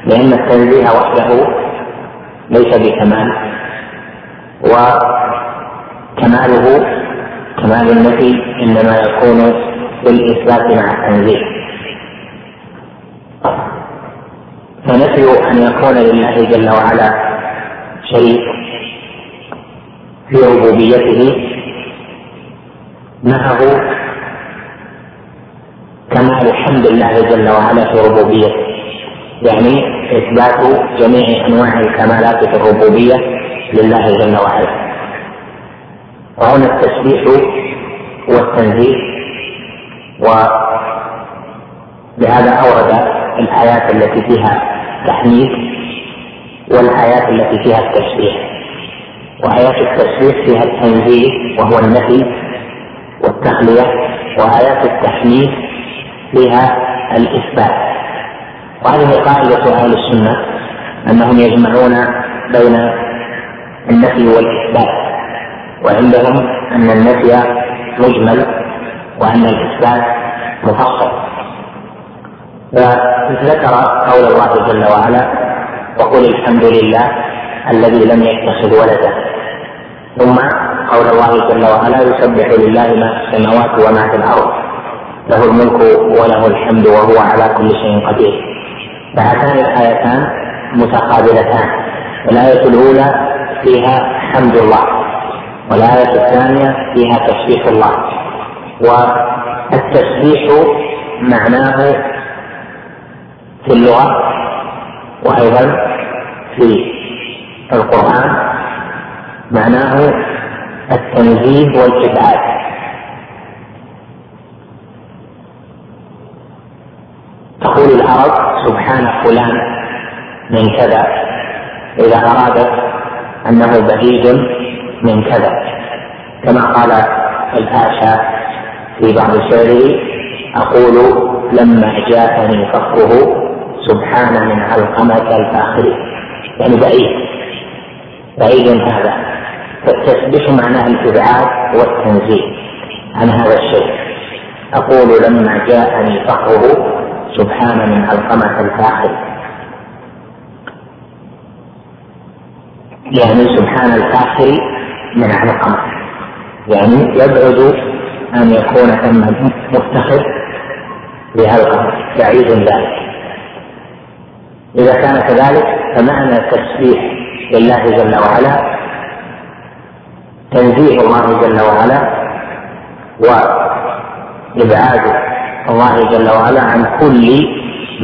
Speaker 1: لأن التنزيه وحده ليس بكمال وكماله كمال النفي إنما يكون بالإثبات مع التنزيه فنفي أن يكون لله جل وعلا شريك في ربوبيته معه كمال حمد الله جل وعلا في ربوبيته يعني إثبات جميع أنواع الكمالات في الربوبية لله جل وعلا. وهنا التسبيح والتنزيه ولهذا أورد الآيات التي فيها تحميد والآيات التي فيها التسبيح. وآيات التسبيح فيها التنزيه وهو النفي والتخلية وآيات التحميد فيها الإثبات. وهذه قاعدة أهل السنة أنهم يجمعون بين النفي والإثبات وعندهم أن النفي مجمل وأن الإثبات مفصل. فذكر قول الله جل وعلا وقل الحمد لله الذي لم يتخذ ولدا ثم قول الله جل وعلا يسبح لله ما في السماوات وما في الأرض له الملك وله الحمد وهو على كل شيء قدير. فهاتان الآيتان متقابلتان. الآية الأولى فيها حمد الله. والآية الثانية فيها تسبيح الله. والتسبيح معناه في اللغة وأيضا في القرآن معناه التنزيه والإبعاد تقول العرب سبحان فلان من كذا إذا أرادت أنه بعيد من كذا كما قال الآشا في بعض شعره أقول لما جاءني فخره سبحان من علقمة الفاخر. يعني بعيد بعيد هذا. فالتسبيح معناه الإبعاد والتنزيه عن هذا الشيء. أقول لما جاءني فخره سبحان من علقمه الفاخر. يعني سبحان الفاخر من علقمه يعني يبعد أن يكون ثم مفتخر بهلقمه بعيد ذلك. إذا كان كذلك فمعنى التسبيح لله جل وعلا تنزيه الله جل وعلا وإبعاد الله جل وعلا عن كل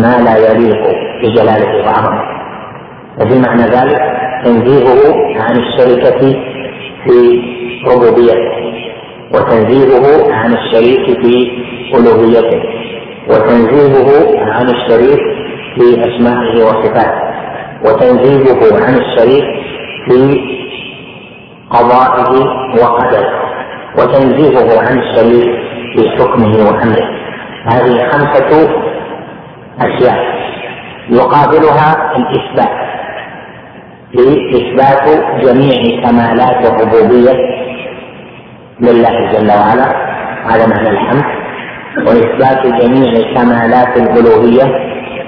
Speaker 1: ما لا يليق بجلالته وعظمته. معنى ذلك تنزيهه عن الشركة في ربوبيته وتنزيهه عن الشريك في ألوهيته وتنزيهه عن الشريك في أسمائه وصفاته وتنزيهه عن الشريك في قضائه وقدره وتنزيهه عن الشريك في حكمه وأمره. هذه خمسة أشياء. يقابلها الإثبات. في اثبات جميع كمالات الربوبيه لله جل وعلا. هذا معنى الحمد. وإثبات جميع كمالات الألوهية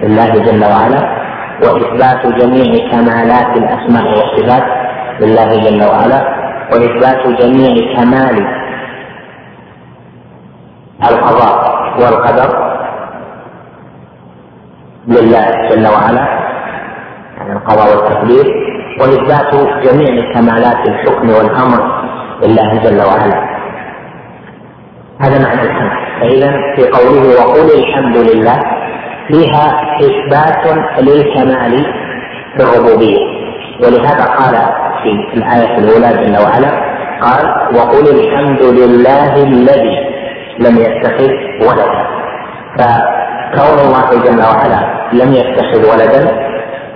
Speaker 1: لله جل وعلا. وإثبات جميع كمالات الأسماء والصفات لله جل وعلا. وإثبات جميع كمال القضاء. والقدر لله جل وعلا يعني القضاء والتقدير وإثبات جميع كمالات الحكم والأمر لله جل وعلا. هذا معنى الحمد فإذا في قوله وقل الحمد لله فيها إثبات للكمال في الربوبية. ولهذا قال في الآية الأولى جل وعلا قال وقل الحمد لله الذي لم يتخذ ولدا. فكون الله جل وعلا لم يتخذ ولدا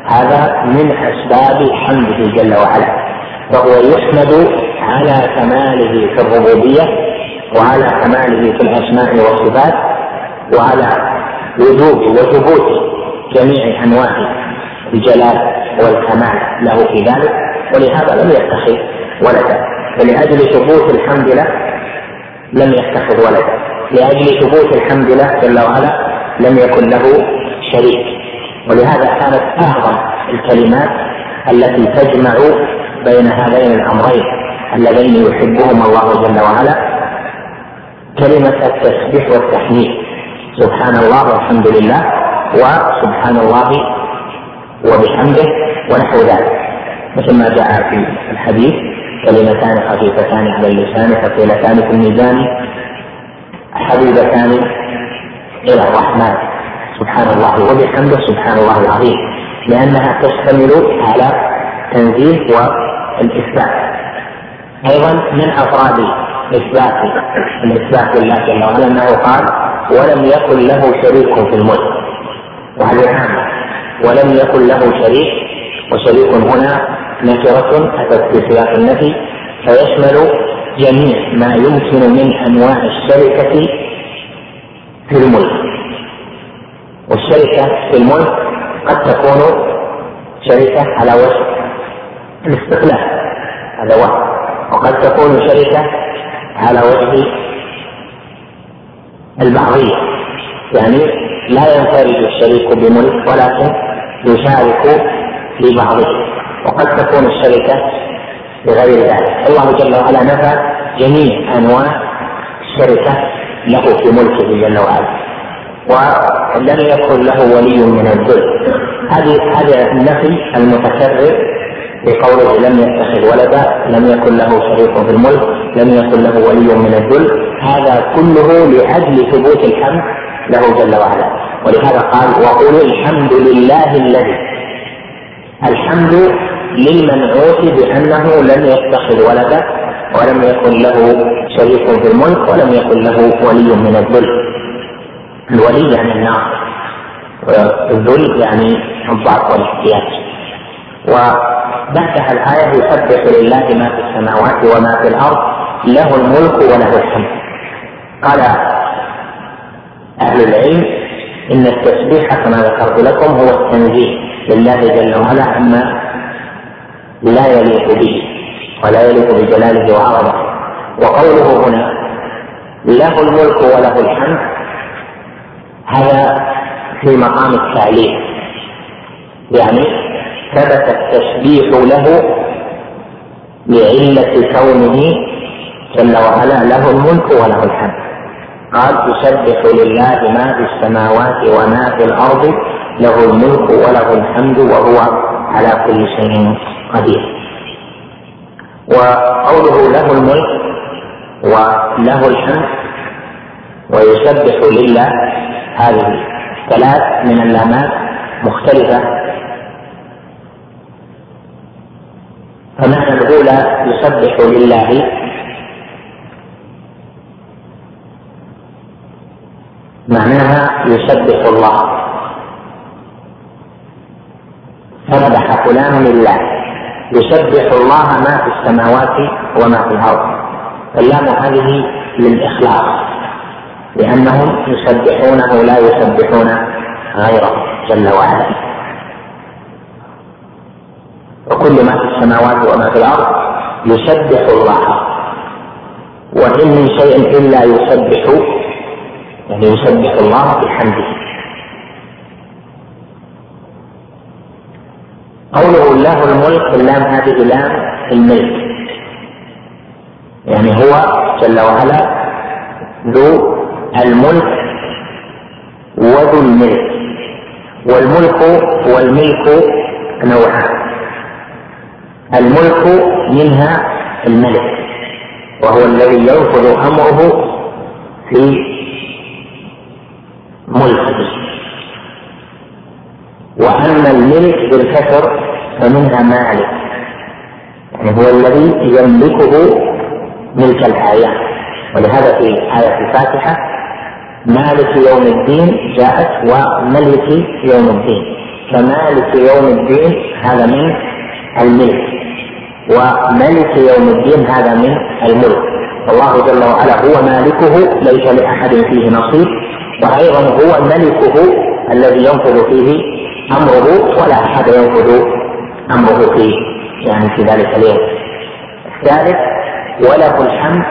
Speaker 1: هذا من أسباب حمده جل وعلا. فهو يحمد على كماله في الربوبية وعلى كماله في الأسماء والصفات وعلى وجوب وثبوت جميع أنواع الجلال والكمال له في ذلك ولهذا لم يتخذ ولدا. فلأجل ثبوت الحمد له لم يتخذ ولدا لأجل ثبوت الحمد له جل وعلا لم يكن له شريك. ولهذا كانت أعظم الكلمات التي تجمع بين هذين الأمرين اللذين يحبهما الله جل وعلا. كلمة التسبيح والتحميد. سبحان الله والحمد لله وسبحان الله وبحمده ونحو ذلك. مثل ما جاء في الحديث كلمتان خفيفتان على اللسان ثقيلتان في الميزان حبيبتان إلى الرحمن. سبحان الله وبحمده سبحان الله العظيم. لأنها تشتمل على تنزيه والإثبات. أيضا من أفراد إثبات الاثبات لله جل وعلا أنه قال ولم يكن له شريك في الملك وهذه عامة. ولم يكن له شريك وشريك هنا نكرة أتت في سياق النفي فيشمل جميع ما يمكن من أنواع الشركة في الملك. والشركة في الملك قد تكون شركة على وجه الاستقلال هذا واحد. وقد تكون شركة على وجه البعضية يعني لا ينفرد الشريك بملك ولكن يشارك في بعضه وقد تكون الشركة بغير ذلك. الله جل وعلا نفى جميع أنواع الشركة له في ملكه جل وعلا. ولم يكن له ولي من الذل. هذه هذا النفي المتكرر بقوله لم يتخذ ولدا لم يكن له شريك في الملك لم يكن له ولي من الذل. هذا كله لأجل ثبوت الحمد له جل وعلا. ولهذا قال وقل الحمد لله الذي الحمد للمنعوت بأنه لم يتخذ ولدا ولم يكن له شريك في الملك ولم يكن له ولي من الذل. الولي يعني الناصر والذل يعني الضعف والاحتياج. وبعدها الآية يسبح لله ما في السماوات وما في الأرض له الملك وله الحمد. قال أهل العلم إن التسبيح كما ذكرت لكم هو التنزيه. لله جل وعلا عما لا يليق به ولا يليق بجلاله وعظمه وقوله هنا له الملك وله الحمد هذا في مقام التعليم يعني ثبت التسبيح له لعلة كونه جل وعلا له الملك وله الحمد. قال يسبح لله ما في السماوات وما في الأرض له الملك وله الحمد وهو على كل شيء قدير. وقوله له الملك وله الحمد ويسبح لله هذه ثلاث من اللامات مختلفة. فمعنى الأولى يسبح لله. معناها يسبح الله. سبح فلان لله. يسبح الله ما في السماوات وما في الأرض. اللام هذه للإخلاص لأنهم يسبحونه لا يسبحون غيره جل وعلا. وكل ما في السماوات وما في الأرض يسبح الله. وإن من شيء إلا يسبح يعني يسبح الله بحمده. قوله له الملك اللام هذه لام الملك. يعني هو جل وعلا ذو الملك وذو الملك. والملك والملك نوعان. الملك منها الملك وهو الذي ينفذ أمره في ملكه. وأما الملك بالكسر فمنها مالك. يعني هو الذي يملكه ملك الأعيان ولهذا في آية الفاتحة مالك يوم الدين جاءت وملك يوم الدين. فمالك يوم الدين هذا من الملك. وملك يوم الدين هذا من الملك. الله جل وعلا هو مالكه ليس لأحد فيه نصيب. وأيضا هو ملكه الذي ينفذ فيه أمره ولا أحد ينفذ أمره فيه يعني في ذلك اليوم. الثالث وله الحمد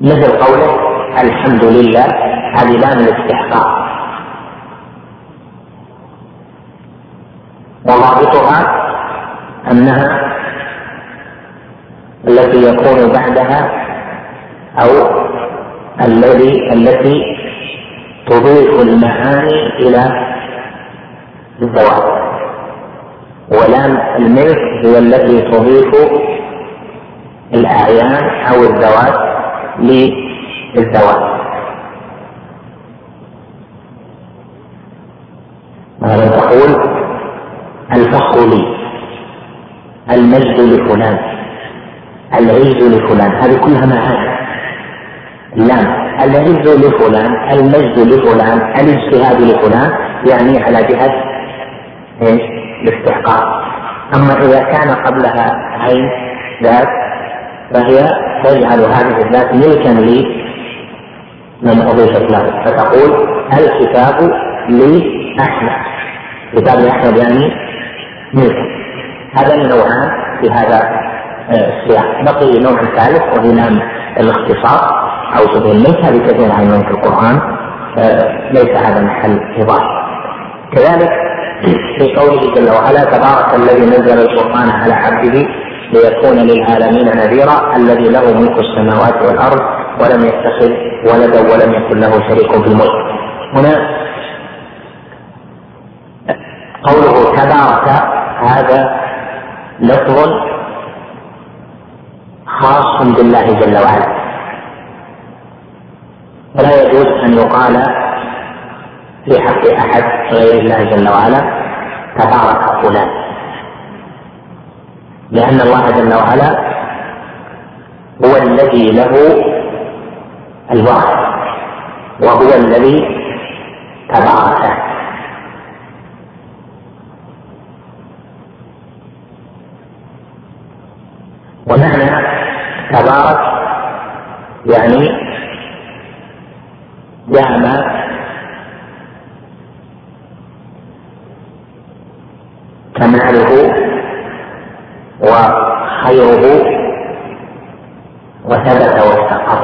Speaker 1: مثل قوله الحمد لله هذه لام الاستحقاق. وضابطها أنها التي يكون بعدها أو الذي التي تضيف المعاني إلى الزواج ولام الملك هي التي تضيف الأعيان أو الزواج للزواج مثلا تقول؟ الفخر لي. المجد لفلان. العز لفلان. هذه كلها معاني. اللام العز لفلان المجد لفلان الاجتهاد لفلان يعني على جهة إيش؟ الاستحقاق. أما إذا كان قبلها عين ذات فهي تجعل هذه الذات ملكا لي من اضيفت له فتقول الكتاب لأحمد. كتاب لأحمد يعني ملكا. هذا النوعان في هذا آه، السياق. بقي نوع ثالث وهو نام الاختصاص أو شبه الملك هذه كثير عنوان في القرآن آه، ليس هذا محل ايضاح كذلك في قوله جل وعلا تبارك الذي نزل القرآن على عبده ليكون للعالمين نذيرا الذي له ملك السماوات والأرض ولم يتخذ ولدا ولم يكن له شريك في الملك. هنا قوله تبارك هذا لفظ خاص بالله جل وعلا. فلا يجوز أن يقال في حق أحد غير الله جل وعلا تبارك فلان. لأن الله جل وعلا هو الذي له الوعد وهو الذي تبارك. ومعنى تبارك يعني دام كماله وخيره وثبت واستقر.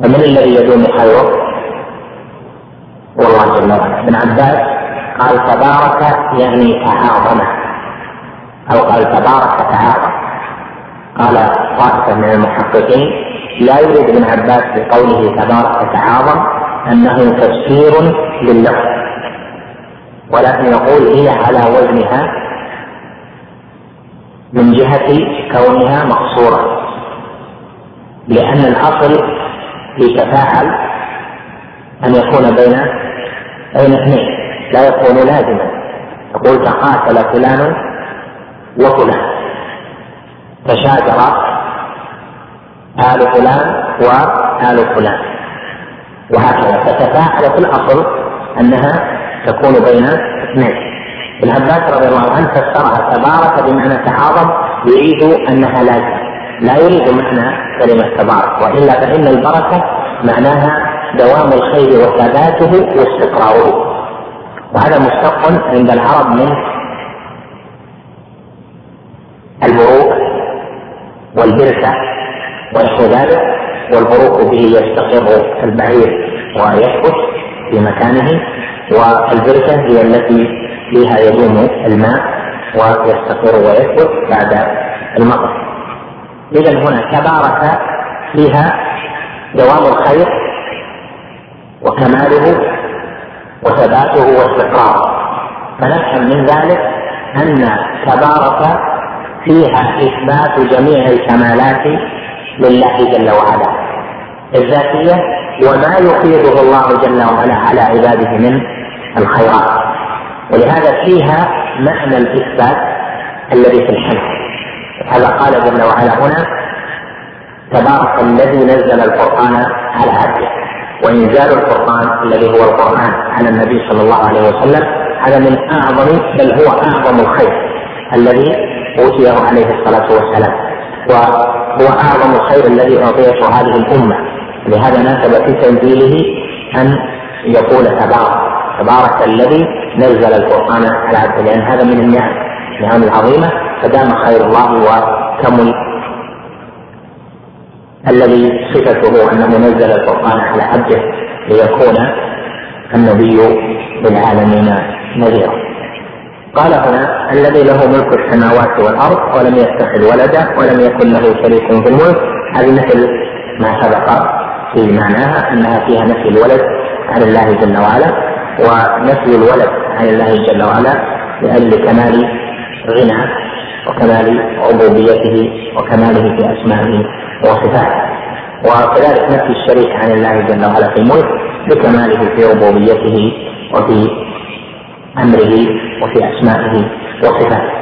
Speaker 1: ومن الذي يدوم خيره؟ والله جل وعلا ابن عباس قال تبارك يعني تعاظم أو قال تبارك تعالى قال طائفة من المحققين لا يريد ابن عباس بقوله تبارك تعاظم أنه تفسير لللفظ ولكن يقول هي على وزنها من جهة كونها مقصورة. لأن الأصل في تفاعل أن يكون بين بين اثنين. لا يكون لازما. يقول تقاتل فلان وفلان. تشاجر آل فلان وآل فلان. وهكذا. فتفاعل في الأصل أنها تكون بين اثنين. ابن عباس رضي الله عنه فسرها تبارك بمعنى تعاظم يريد أنها لازمة لا يريد معنى كلمة تبارك وإلا فإن البركة معناها دوام الخير وثباته واستقراره. وهذا مشتق عند العرب من البروك والبركة ونحو ذلك والبروك به يستقر البعير ويثبت في مكانه. والبركة هي التي فيها يدوم الماء ويستقر ويثبت بعد المطر. إذا هنا تبارك فيها دوام الخير وكماله وثباته واستقراره. فنفهم من ذلك أن تبارك فيها إثبات جميع الكمالات لله جل وعلا. الذاتية وما يفيضه الله جل وعلا على عباده من الخيرات. ولهذا فيها معنى الإثبات الذي في الحمد هذا قال جل وعلا هنا تبارك الذي نزل القرآن على عبده وإنزال القرآن الذي هو القرآن على النبي صلى الله عليه وسلم. هذا من أعظم بل هو أعظم الخير الذي أوتيه عليه الصلاة والسلام. وهو أعظم الخير الذي أعطيته هذه الأمة. لهذا ناسب في تنزيله أن يقول تبارك تبارك الذي نزل القرآن على عبده لأن هذا من النعم النعم العظيمة فدام خير الله وكمل الذي صفته أنه نزل القرآن على عبده ليكون النبي للعالمين نذيرا. قال هنا الذي له ملك السماوات والأرض ولم يتخذ ولدا ولم يكن له شريك في الملك هذه مثل ما سبق في معناها أنها فيها نفي الولد عن الله جل وعلا ونفي الولد عن الله جل وعلا لأجل كمال غنى وكمال عبوديته وكماله في أسمائه وصفاته. وكذلك نفي الشريك عن الله جل وعلا في الملك بكماله في ربوبيته وفي أمره وفي أسمائه وصفاته.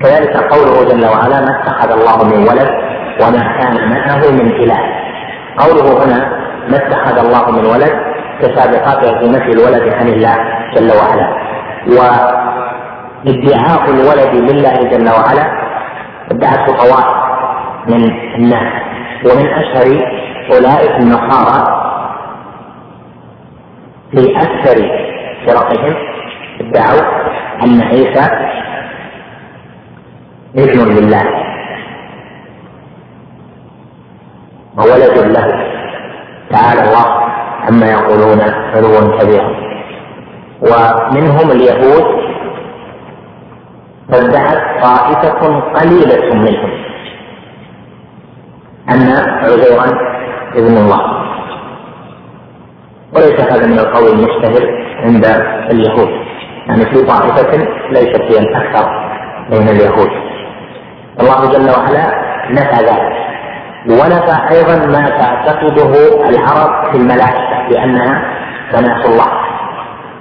Speaker 1: كذلك قوله جل وعلا ما اتخذ الله من ولد وما كان معه من إله. قوله هنا ما اتخذ الله من ولد؟ كسابقاته في نفي الولد عن الله جل وعلا. وإدعاء الولد لله جل وعلا ادعته طوائف من الناس. ومن اشهر أولئك النصارى في أكثر فرقهم ادعوا أن عيسى ابن لله. وولد له. تعالى الله عما يقولون علوا كبيرا ومنهم اليهود فادعت طائفة قليلة منهم. أن عزيرا ابن الله. وليس هذا من القول المشتهر عند اليهود. يعني في طائفة ليست هي الأكثر بين اليهود. الله جل وعلا نفى ذلك. ونفى أيضا ما تعتقده العرب في الملائكة بأنها بنات الله.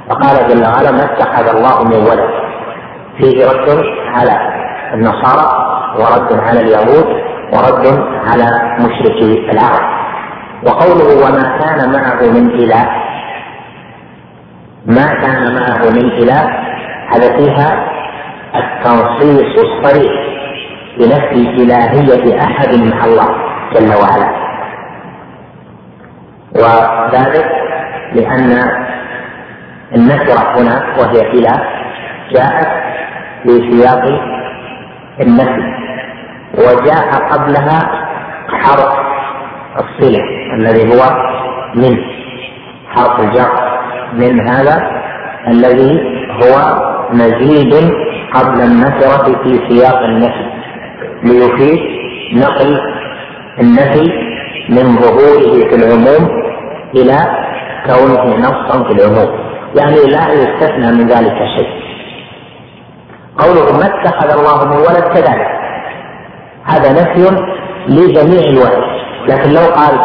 Speaker 1: فقال جل وعلا ما اتخذ الله من ولد. فيه رد على النصارى ورد على اليهود ورد على مشركي العرب. وقوله وما كان معه من إله. ما كان معه من إله؟ هذا فيها التنصيص الصريح بنفي إلهية أحد مع الله. جل وعلا. وذلك لأن النكرة هنا وهي إله جاءت في سياق النفي وجاء قبلها حرف الصلة الذي هو من حرف الجر من هذا الذي هو مزيد قبل النكرة في سياق النفي ليفيد نقل النفي من ظهوره في العموم إلى كونه نصا في العموم. يعني لا يستثنى من ذلك شيء. قوله ما اتخذ الله من ولد كذلك. هذا نفي لجميع الولد. لكن لو قال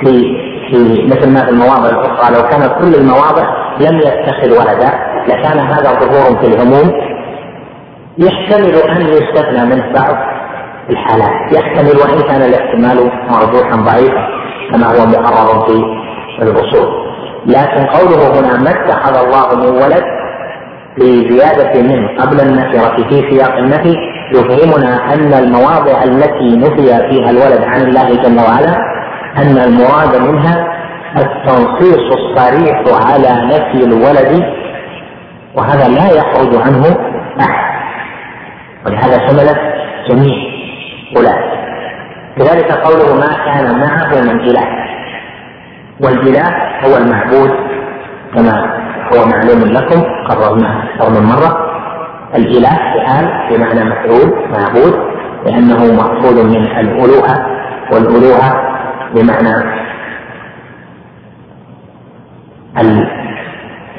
Speaker 1: في في مثل ما في المواضع الأخرى لو كانت كل المواضع لم يتخذ ولدا لكان هذا ظهور في العموم. يحتمل أن يستثنى منه بعض. الحالات. يحتمل وان كان الاحتمال مرجوحا ضعيفا كما هو مقرر في الاصول لكن قوله هنا ما اتخذ الله من ولد بزيادة من قبل النكرة في سياق النفي يفهمنا أن المواضع التي نفي فيها الولد عن الله جل وعلا أن المراد منها التنصيص الصريح على نفي الولد وهذا لا يخرج عنه أحد. ولهذا شملت جميع اولئك كذلك قوله ما كان معه من إله. والإله هو المعبود كما هو معلوم لكم قررناه أكثر من مرة. الإله فعال بمعنى مفعول معبود لأنه مأخوذ من الألوهة والألوهة بمعنى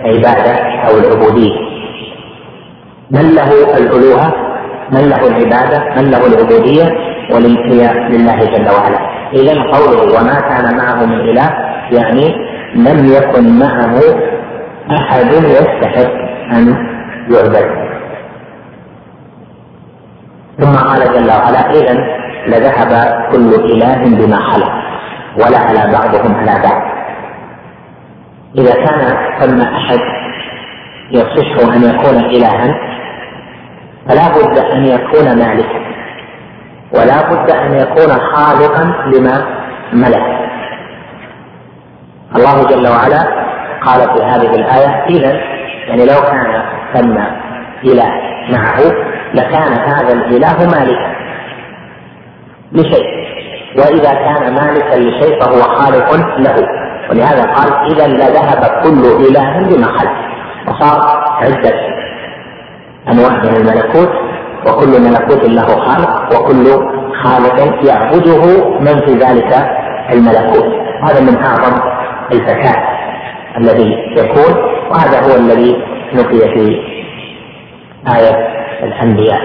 Speaker 1: العبادة أو العبودية. من له الألوهة؟ من له العبادة من له العبودية والانقياد لله جل وعلا. إذا قوله وما كان معه من إله يعني لم يكن معه أحد يستحق أن يعبد. ثم قال جل وعلا اذا لذهب كل إله بما خلق ولعلى بعضهم على بعض. إذا كان ثم أحد يصح أن يكون إلها فلا بد أن يكون مالكا. ولا بد أن يكون خالقا لما ملك. الله جل وعلا قال في هذه الآية اذا يعني لو كان ثم إله معه لكان هذا الإله مالكا لشيء. وإذا كان مالكا لشيء فهو خالق له. ولهذا قال اذا لذهب كل إله بما خلق. وصار عدة انواع من الملكوت وكل ملكوت له خالق وكل خالق يعبده من في ذلك الملكوت. هذا من أعظم الفساد الذي يكون وهذا هو الذي نفي في آية الأنبياء.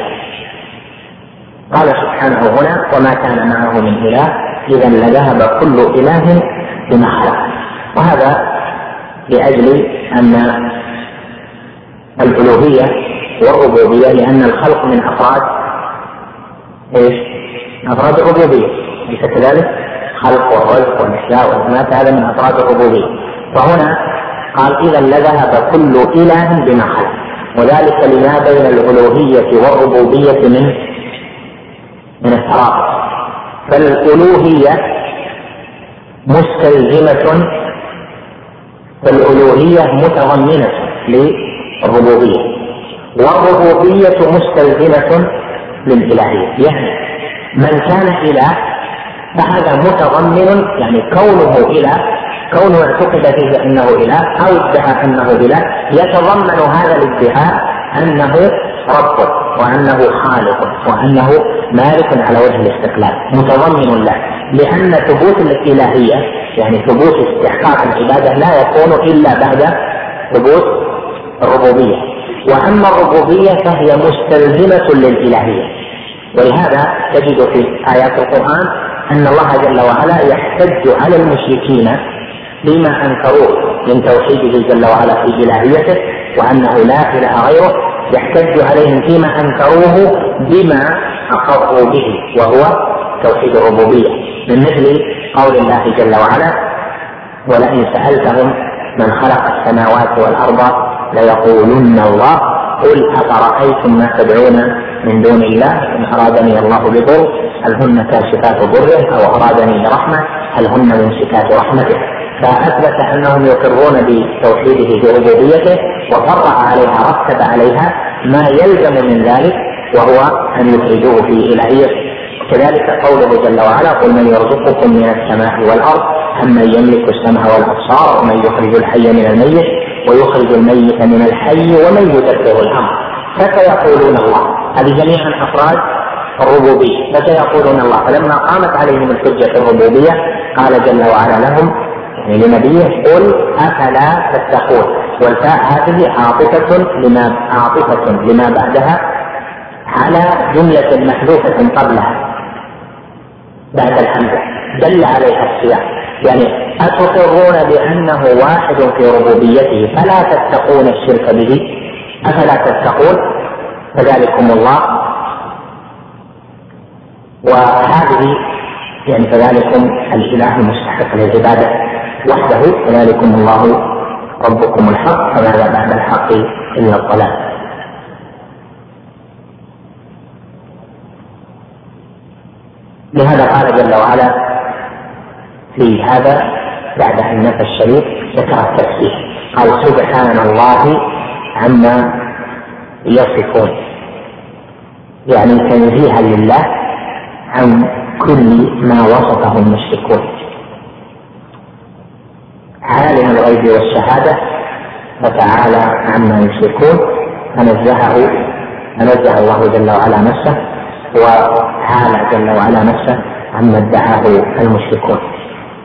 Speaker 1: قال سبحانه هنا وما كان معه من إله إذا لذهب كل إله بما خلق. وهذا لأجل أن الألوهية والربوبية لأن الخلق من أفراد إيش؟ أفراد الربوبية. أليس كذلك؟ خلق والرزق والإحياء والإماتة هذا من أفراد الربوبية. وهنا قال إذا لذهب كل إله بما خلق. وذلك لما بين الألوهية والربوبية من من الترابط فالألوهية مستلزمة فالألوهية متضمنة للربوبية. والربوبية مستلزمة للإلهية. يعني من كان إله فهذا متضمن يعني كونه إله كونه اعتقد فيه أنه إله أو ادعى أنه إله يتضمن هذا الادعاء أنه رب وأنه خالق وأنه مالك على وجه الاستقلال متضمن له. لأن ثبوت الإلهية يعني ثبوت استحقاق العبادة لا يكون إلا بعد ثبوت الربوبية. وأما الربوبية فهي مستلزمة للإلهية. ولهذا تجد في آيات القرآن أن الله جل وعلا يحتج على المشركين بما أنكروه من توحيده جل وعلا في إلهيته وأنه لا إله غيره يحتج عليهم فيما أنكروه بما أقروا به وهو توحيد الربوبية. من مثل قول الله جل وعلا ولئن سألتهم من خلق السماوات والأرض ليقولن الله قل أفرأيتم ما تدعون من دون الله؟ إن أرادني الله بضر هل هن كاشفات ضره؟ أو أرادني برحمة هل هن ممسكات رحمته؟ فأثبت أنهم يقرون بتوحيده بربوبيته وفرع عليها رتب عليها ما يلزم من ذلك وهو أن يخرجوه في إلهيته. كذلك قوله جل وعلا قل من يرزقكم من السماء والأرض امن يملك السمع والأبصار ومن يخرج الحي من الميت؟ ويخرج الميت من الحي ومن يدبر الامر فسيقولون الله؟ هذه جميعا أفراد الربوبية. فسيقولون الله؟ فلما قامت عليهم الحجة في الربوبية قال جل وعلا لهم يعني لنبيه قل أفلا تتقون. والفاء هذه عاطفة لما عاطفة لما بعدها على جملة محذوفه قبلها. بعد الحمزة. دل عليها السياق يعني أتقرون بأنه واحد في ربوبيته فلا تتقون الشرك به؟ أفلا تتقون؟ فذلكم الله. وهذه يعني فذلكم الإله المستحق للعبادة وحده فذلكم الله ربكم الحق فماذا بعد الحق إلا الضلال. لهذا قال جل وعلا في هذا بعد أن نفى الشريك ذكر التسبيح قال سبحان الله عما يصفون. يعني تنزيها لله عن كل ما وصفه المشركون. عالم الغيب والشهادة وتعالى عما يشركون. فنزهه فنزه الله جل وعلا نفسه وعالى جل وعلا نفسه عما ادعاه المشركون.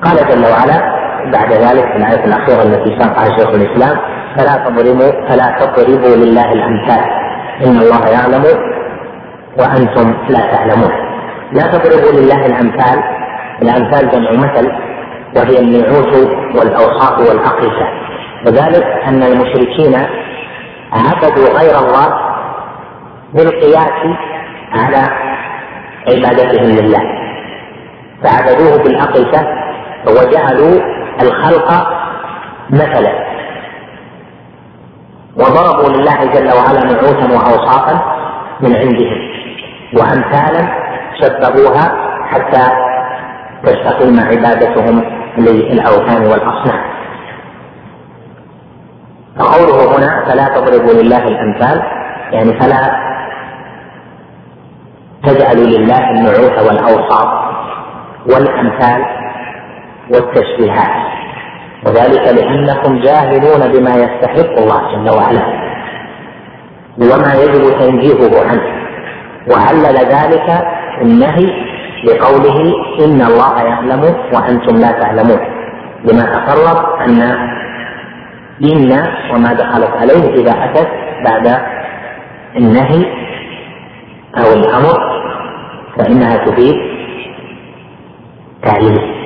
Speaker 1: قال جل وعلا بعد ذلك في الآية الأخيرة التي ساقها شيخ الإسلام فلا تضربوا فلا تضربوا لله الأمثال. إن الله يعلم وأنتم لا تعلمون. لا تضربوا لله الأمثال. الأمثال جمع مثل وهي النعوت والأوصاف والأقيسة. وذلك أن المشركين عبدوا غير الله بالقياس على عبادتهم لله. فعبدوه بالأقصى وجعلوا الخلق مثلا. وضربوا لله جل وعلا نعوتا وأوصافا من عندهم وأمثالا شبهوها حتى تستقيم عبادتهم للأوثان والأصنام. فقوله هنا فلا تضربوا لله الأمثال يعني فلا تجعلوا لله النعوت والأوصاف والأمثال والتشبيهات. وذلك لأنكم جاهلون بما يستحق الله جل وعلا. وما يجب تنزيهه عنه. وعلل ذلك النهي بقوله إن الله يعلم وأنتم لا تعلمون. لما تقرر أن ان وما دخلت عليه إذا أتت بعد النهي أو الأمر فإنها تفيد تعليم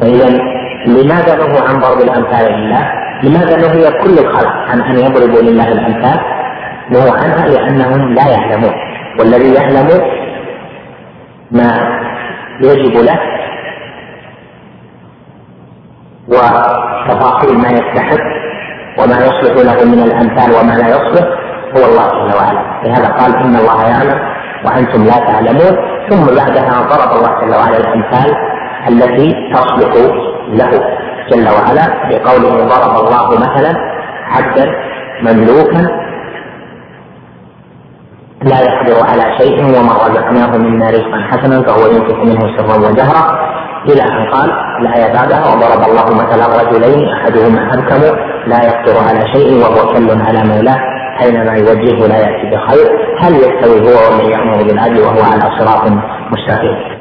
Speaker 1: فإذا لماذا نهوا عن ضرب الأمثال لله؟ لماذا نهي كل الخلق عن أن يضربوا لله الأمثال؟ نهوا عنها لأنهم لا يعلمون والذي يعلم ما يجب له وتفاصيل ما يستحق وما يصلح له من الأمثال وما لا يصلح هو الله جل وعلا لهذا قال إن الله يعلم وأنتم لا تعلمون ثم بعدها ضرب الله جل وعلا الأمثال التي تصلح له جل وعلا. بقوله ضرب الله مثلا عبدا مملوكا لا يقدر على شيء ومن رزقناه منا رزقا حسنا فهو ينفق منه سرا وجهرا. إلى أن قال الايه بعدها وضرب الله مثلا رجلين أحدهما ابكم لا يقدر على شيء وهو كل على مولاه. اينما يوجهه لا يأتي بخير. هل يستوي هو ومن يأمر بالعدل وهو على صراط مستقيم؟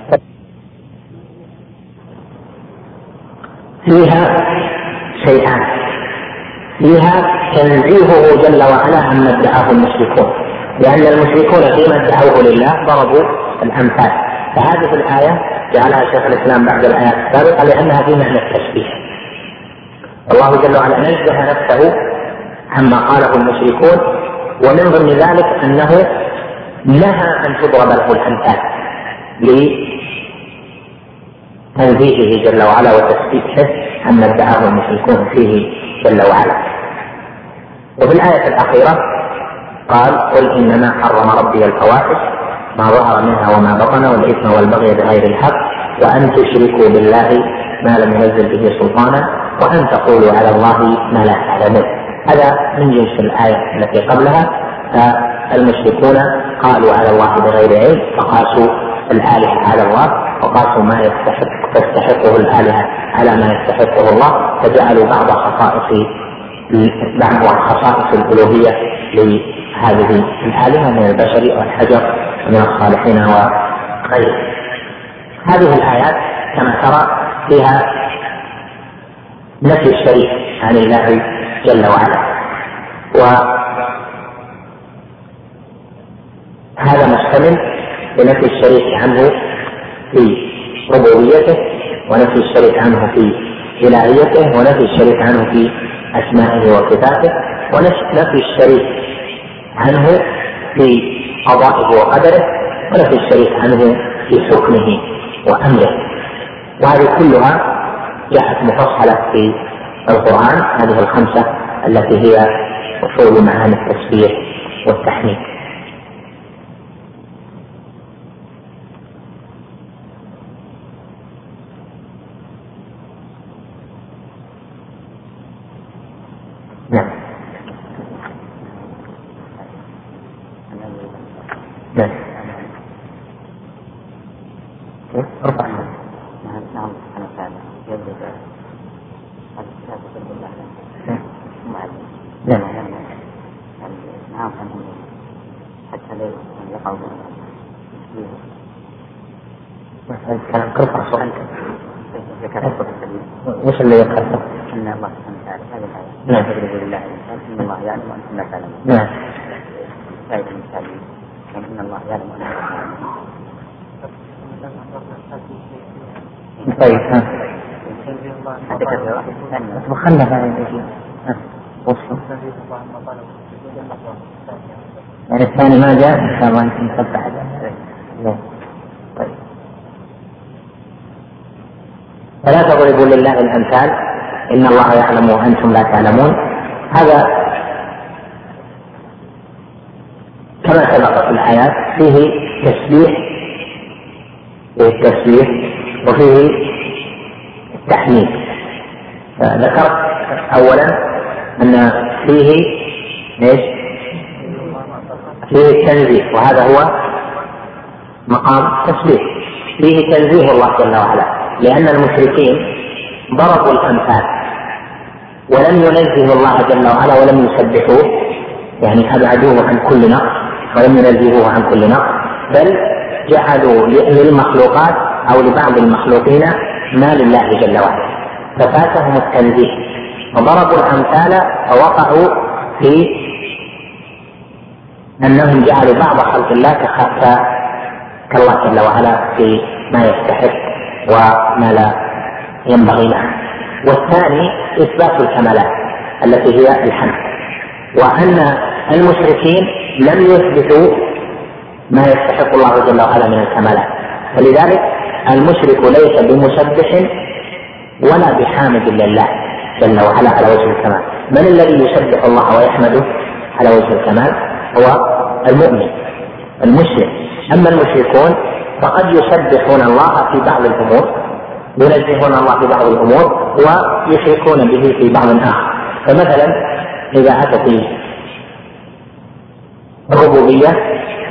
Speaker 1: فيها شيئان. فيها تنزيهه جل وعلا عما ادعاه المشركون. لأن المشركون فيما ادعوه لله ضربوا الأمثال فهذه الآية جعلها شيخ الإسلام بعد الآيات السابقة لأنها في معنى التشبيه. الله جل وعلا نزه نفسه عما قاله المشركون ومن ضمن ذلك أنه نهى أن تضرب له الأمثال تنزيهه جل وعلا وتثبيته عما ادعاه المشركون فيه جل وعلا. وفي الآية الأخيرة قال قل إنما حرم ربي الفواحش ما ظهر منها وما بطن والإثم والبغي بغير الحق وأن تشركوا بالله ما لم ينزل به سلطانا وأن تقولوا على الله ما لا تعلمون. هذا من جنس الآية التي قبلها. فالمشركون قالوا على الله بغير علم فقاسوا الآلهة على الله وقاسوا ما يستحق تستحقه الآلهة على ما يستحقه الله فجعلوا بعض خصائص بعض خصائص الألوهية لهذه الآلهة من البشر والحجر ومن الصالحين وغيره هذه الآيات كما ترى فيها نفي الشريك عن الله جل وعلا. وهذا مشتمل بنفي الشريك عنه في ربوبيته ونفي الشريك عنه في إلهيته ونفي الشريك عنه في أسمائه وصفاته ونفي الشريك عنه في قضائه وقدره ونفي الشريك عنه في حكمه وأمره. وهذه كلها جاءت مفصلة في القرآن هذه الخمسة التي هي أصول معاني التسبيح والتحميد نعم نعم ارفع نعم سبحانه وتعالى يبدو نعم نعم حتى لا يقع كلام ارفع صوتك وش اللي يقرأ؟ ان الله سبحانه وتعالى هذه الايه نعم تضربوا لله الامثال ان الله يعلم وأنتم لا تعلمون نعم فائده المثال ان الله يعلم وأنتم لا تعلمون طيب ها وخلها وصل يعني الثاني ما جاء إن شاء الله يمكن بعد نعم طيب. فلا تضربوا لله الأمثال. إن الله يعلم وأنتم لا تعلمون. هذا كما سبق في الآيات فيه تسبيح فيه التسبيح وفيه التحميد. فذكرت أولا أن فيه إيش؟ فيه التنزيه وهذا هو مقام تسبيح فيه تنزيه الله جل وعلا لأن المشركين ضربوا الأمثال. ولم ينزهوا الله جل وعلا ولم يسبحوه يعني أبعدوه عن كل نقص ولم ينزهوه عن كل نقص بل جعلوا للمخلوقات أو لبعض المخلوقين ما لله جل وعلا. ففاتهم التنزيه وضربوا الأمثال فوقعوا في أنهم جعلوا بعض خلق الله كالله جل وعلا في ما يستحق وما لا ينبغي له. والثاني إثبات الكمالات التي هي الحمد. وأن المشركين لم يثبتوا ما يستحق الله جل وعلا من الكمالات. فلذلك المشرك ليس بمسبح ولا بحامد لله جل وعلا على وجه الكمال. من الذي يسبح الله ويحمده على وجه الكمال؟ هو المؤمن المسلم. أما المشركون فقد يسبحون الله في بعض الأمور ينزهون الله في بعض الأمور ويشركون به في بعض آخر. فمثلا إذا أتت الربوبية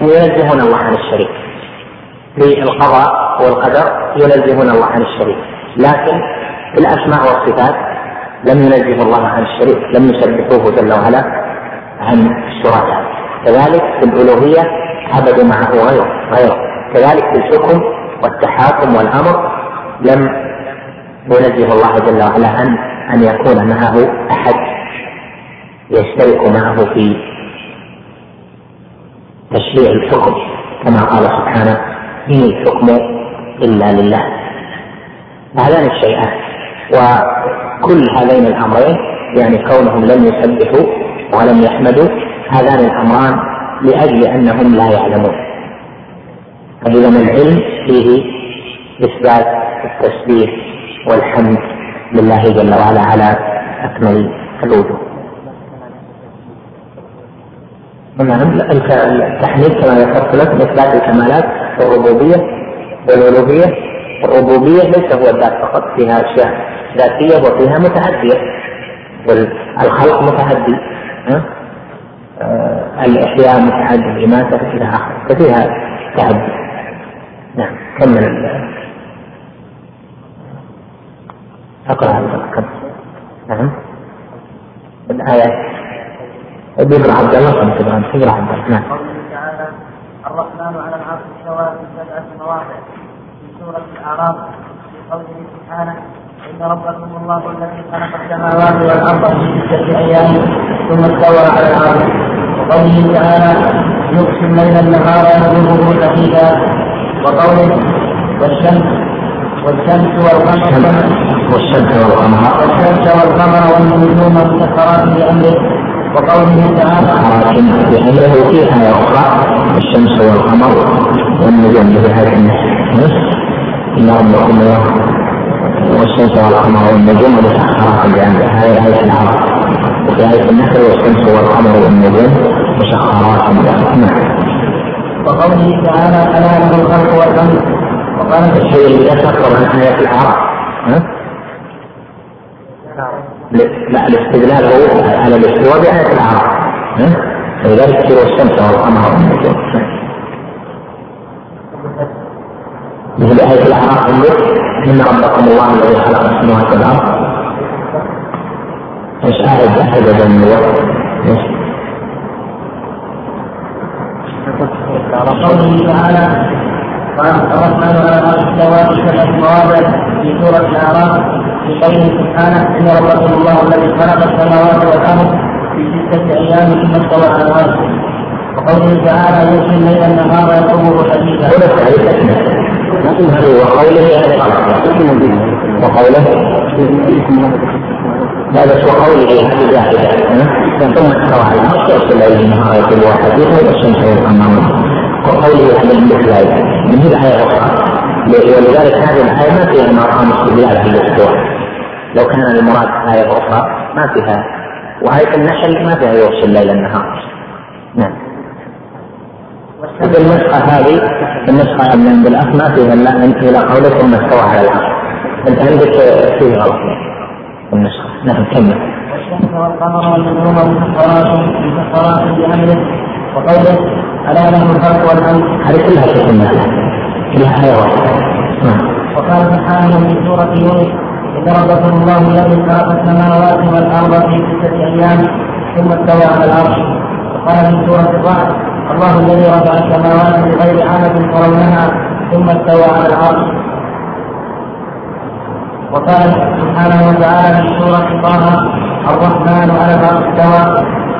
Speaker 1: ينزهون الله عن الشريك في القضاء والقدر ينزهون الله عن الشريك لكن في الأسماء والصفات لم ينزه الله عن الشريك لم يسبحوه جل وعلا عن الشركاء كذلك في الألوهية عبدوا معه غيره غيره. كذلك في الحكم والتحاكم والأمر لم ينزه الله جل وعلا عن أن يكون معه أحد يشترك معه في تشريع الحكم. كما قال سبحانه ان الحكم إلا لله. هذان الشيئان. وكل هذين الأمرين يعني كونهم لم يسبحوا ولم يحمدوا هذان الأمران لأجل أنهم لا يعلمون. فاذا العلم فيه إثبات التسبيح والحمد لله جل وعلا على أكمل الوجوه. نعم التحميد كما ذكرت لك إثبات الكمالات والربوبيه والألوهية. الربوبية ليس هو الذات فقط فيها أشياء ذاتية وفيها متعدية والخلق متعدي. آه الإحياء متعدي الاماته إلى اخره ففيها تعدي نعم كمل أقرأ هذا نعم. الايات بيقرا عبد الله إبراهيم تقرا عبد الله. نعم.
Speaker 3: الرحمن على العرش استوى في سبعه مواضع في سورة الأعراف في قوله سبحانه إن ربكم الله الذي خلق السماوات والأرض في ستة أيام ثم استوى على العرش. وقوله تعالى يغشي الليل النهار يطلبه حديدا وقوله والشمس والشمس والقمر
Speaker 1: والشمس والقمر.
Speaker 3: والشمس والقمر والنجوم مسخرات بامره وقوله تعالى
Speaker 1: بأمره في آية أخرى الشمس والقمر والنجوم بهذه النفس إن ربكم والشمس والقمر والنجوم مسخرات بأمره هذه آية العرب وفي آية النحل والشمس والقمر والنجوم مسخرات بأمره نعم.
Speaker 3: وقوله تعالى ألا له الخلق والأمر
Speaker 1: وقال الشيء الذي يتفكر عن آية العرب. لا الاستدلال هو على الاستواء بآية العرب. فلذلك الشمس والقمر والنجوم. مثل آية الأعراف إن ربكم الله الذي خلق السماوات والأرض إيش آية عدد من الوقت
Speaker 3: وقوله تعالى الرحمن على العرش استوى في سبعة مواضع في سورة الأعراف في قوله سبحانه ان ربكم الله الذي خلق السماوات والارض في ستة أيام ثم استوى على العرش وقوله تعالى يغشي الليل النهار يطلبه حديثا
Speaker 1: وقوله وقوله هذا هو قوله هذه زائدة ثم استوى على العرش يغشي الليل النهار يطلبه حديثا والشمس والقمر وقوله عن الاستواء من هذه آية أخرى ولذلك هذه الآية ما فيها مقام استدلال على الاستواء لو كان المراد آية أخرى ما فيها وآية النحل ما فيها يغشي الليل النهار نعم النسخة هذه النسخة اللي عند الأخ ما فيها إلا إلى قولك ثم استوى على العرش. أنت عندك فيه غلط. النسخة. نعم كمل.
Speaker 3: والقمر والنجوم مسخرات مسخرات بأمره وقوله ألا له الخلق والأمر
Speaker 1: هذه كلها الناس كلها آية واحدة.
Speaker 3: وقال سبحانه في سورة يونس إن ربكم الله الذي خلق السماوات والأرض في ستة أيام ثم استوى على العرش وقال في سورة الرعد الله الذي رفع السماوات بغير عمد ترونها ثم استوى على العرش. وقال سبحانه وتعالى في سورة طه الرحمن على العرش استوى.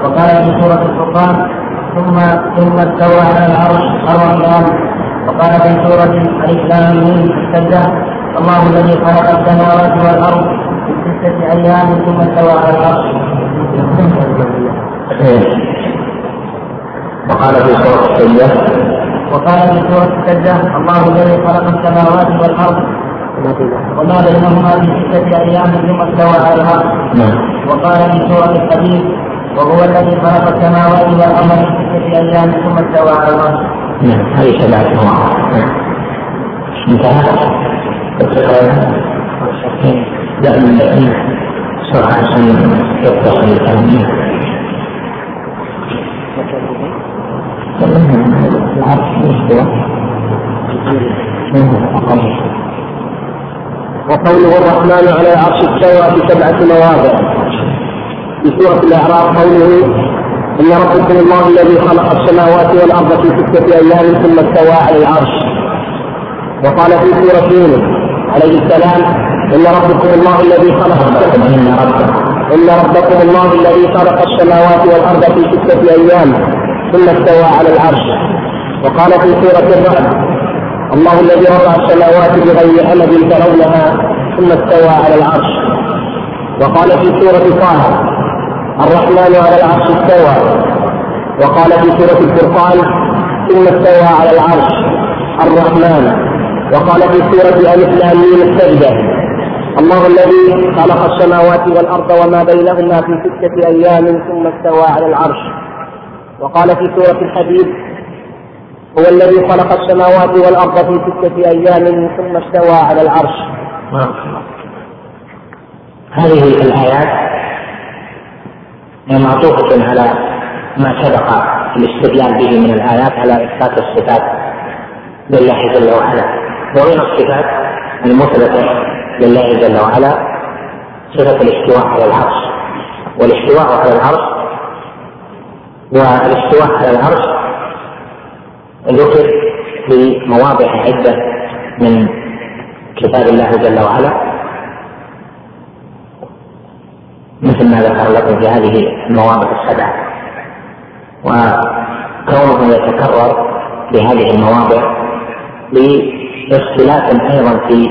Speaker 3: وقال في سورة الفرقان ثم ثم استوى على العرش الرحمن وقال في سورة الإسلام من السجدة الله الذي خلق السماوات والأرض في ستة أيام ثم استوى على العرش.
Speaker 1: وقال في سورة السجدة
Speaker 3: وقال في سورة السجدة الله الذي خلق السماوات والأرض وما بينهما في ستة أيام ثم استوى على العرش.
Speaker 1: نعم.
Speaker 3: وقال في سورة الحديث وهو الذي خلق السماوات والأرض في ستة أيام ثم استوى على العرش.
Speaker 1: نعم. هذه سبعة نعم. انتهى. لا من يتصل الكلام
Speaker 2: وقوله الرحمن على العرش استوى في سبعة مواضع. في سورة الأعراف قوله إن ربكم الله الذي خلق السماوات والأرض في ستة أيام ثم استوى على العرش. وقال في سورة يونس عليه السلام إن ربكم الله الذي خلق إن ربكم إن ربكم الله الذي خلق السماوات والأرض في ستة أيام ثم استوى على العرش. وقال في سورة الرعد الله الذي رفع السماوات بغير أمد ترونها ثم استوى على العرش. وقال في سورة طه الرحمن على العرش استوى. وقال في سورة الفرقان ثم استوى على العرش الرحمن. وقال في سورة ألف لام السجدة الله الذي خلق السماوات والأرض وما بينهما في ستة أيام ثم استوى على العرش. وقال في سورة الحديد هو الذي خلق السماوات والأرض في ستة أيام ثم استوى على العرش.
Speaker 1: هذه الآيات معطوفة على ما سبق الاستدلال به من الآيات على إثبات الصفات لله جل وعلا. ومن الصفات المثبتة لله جل وعلا صفة الاستواء على العرش. والاستواء على العرش والاستواء على العرش ذكر في مواضع عدة من كتاب الله جل وعلا. مثل ما ذكر لكم في هذه المواضع السبعة وكونه يتكرر بهذه المواضع اختلاف أيضا في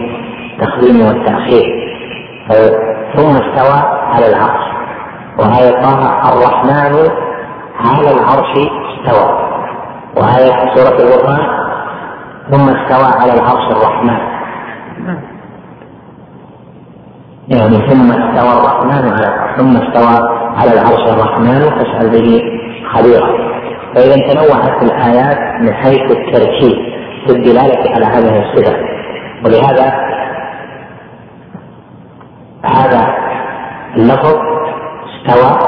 Speaker 1: التقديم والتأخير. ثم استوى على العرش وآية طه الرحمن على العرش استوى. وآية سورة القرآن ثم استوى على العرش الرحمن. يعني ثم استوى الرحمن على ثم استوى على العرش الرحمن فاسأل به خبيرا. فإذا تنوعت الآيات من حيث التركيب في الدلالة على هذه الصفة. ولهذا هذا اللفظ استوى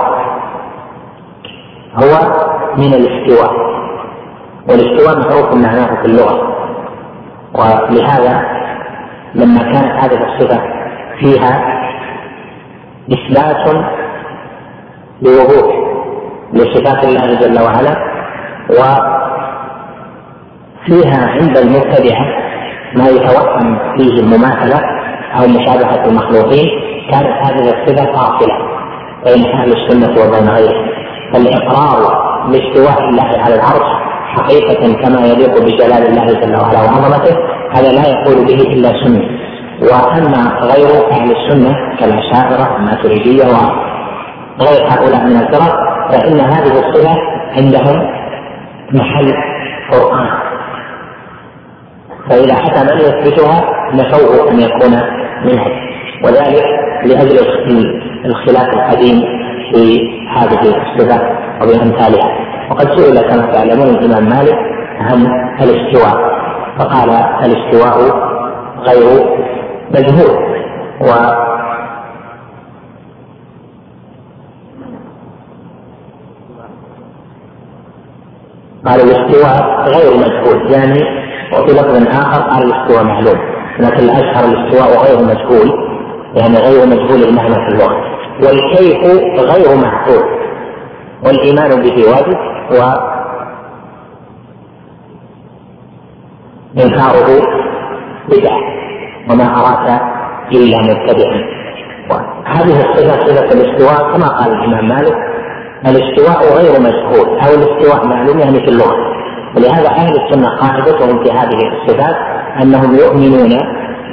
Speaker 1: هو من الاستواء. والاستواء معروف معناه في اللغة. ولهذا لما كانت هذه الصفة فيها إثبات لوضوح لصفات الله جل وعلا و فيها عند المبتدعة ما يتوهم فيه المماثلة أو مشابهة المخلوقين كانت هذه الصفة فاصلة بين أهل السنة وبين غيرهم. فالإقرار باستواء الله على العرش حقيقة كما يليق بجلال الله جل وعلا وعظمته هذا لا يقول به إلا سنة. وأما غير أهل السنة كالأشاعرة الماتريدية وغير هؤلاء من الفرق فإن هذه الصفة عندهم محل قرآن. فإذا أتى من يثبتها نفوه أن يكون منهج وذلك لأجل الخلاف القديم في هذه الصفات وبأمثالها وقد سئل كما تعلمون الإمام مالك عن الاستواء فقال الاستواء غير مجهول و قال الاستواء غير مجهول يعني وفي لفظ آخر قال الاستواء معلوم لكن الأشهر الاستواء غير مجهول يعني غير مجهول المعنى في اللغة والكيف غير معقول والإيمان به واجب و إنكاره بدعة وما أراك إلا مبتدعا. هذه الصفة صفة الاستواء كما قال الإمام مالك الاستواء غير مجهول. أو الاستواء معلوم يعني في اللغة. ولهذا أهل السنة قاعدتهم في هذه الصفات أنهم يؤمنون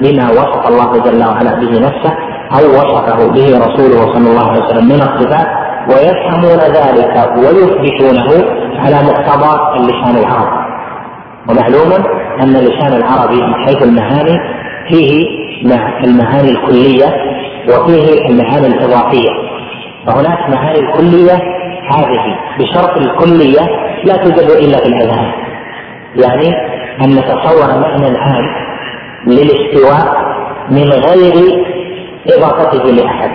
Speaker 1: بما وصف الله جل وعلا به نفسه أو وصفه به رسوله صلى الله عليه وسلم. من الصفات ويفهمون ذلك ويثبتونه على مقتضى اللسان العربي. ومعلوم أن اللسان العربي من حيث المعاني فيه المعاني الكلية وفيه المعاني الإضافية. فهناك معاني الكلية هذه بشرط الكلية لا توجد إلا في الأذهان. يعني أن نتصور معنى عام للاستواء من غير إضافته لأحد.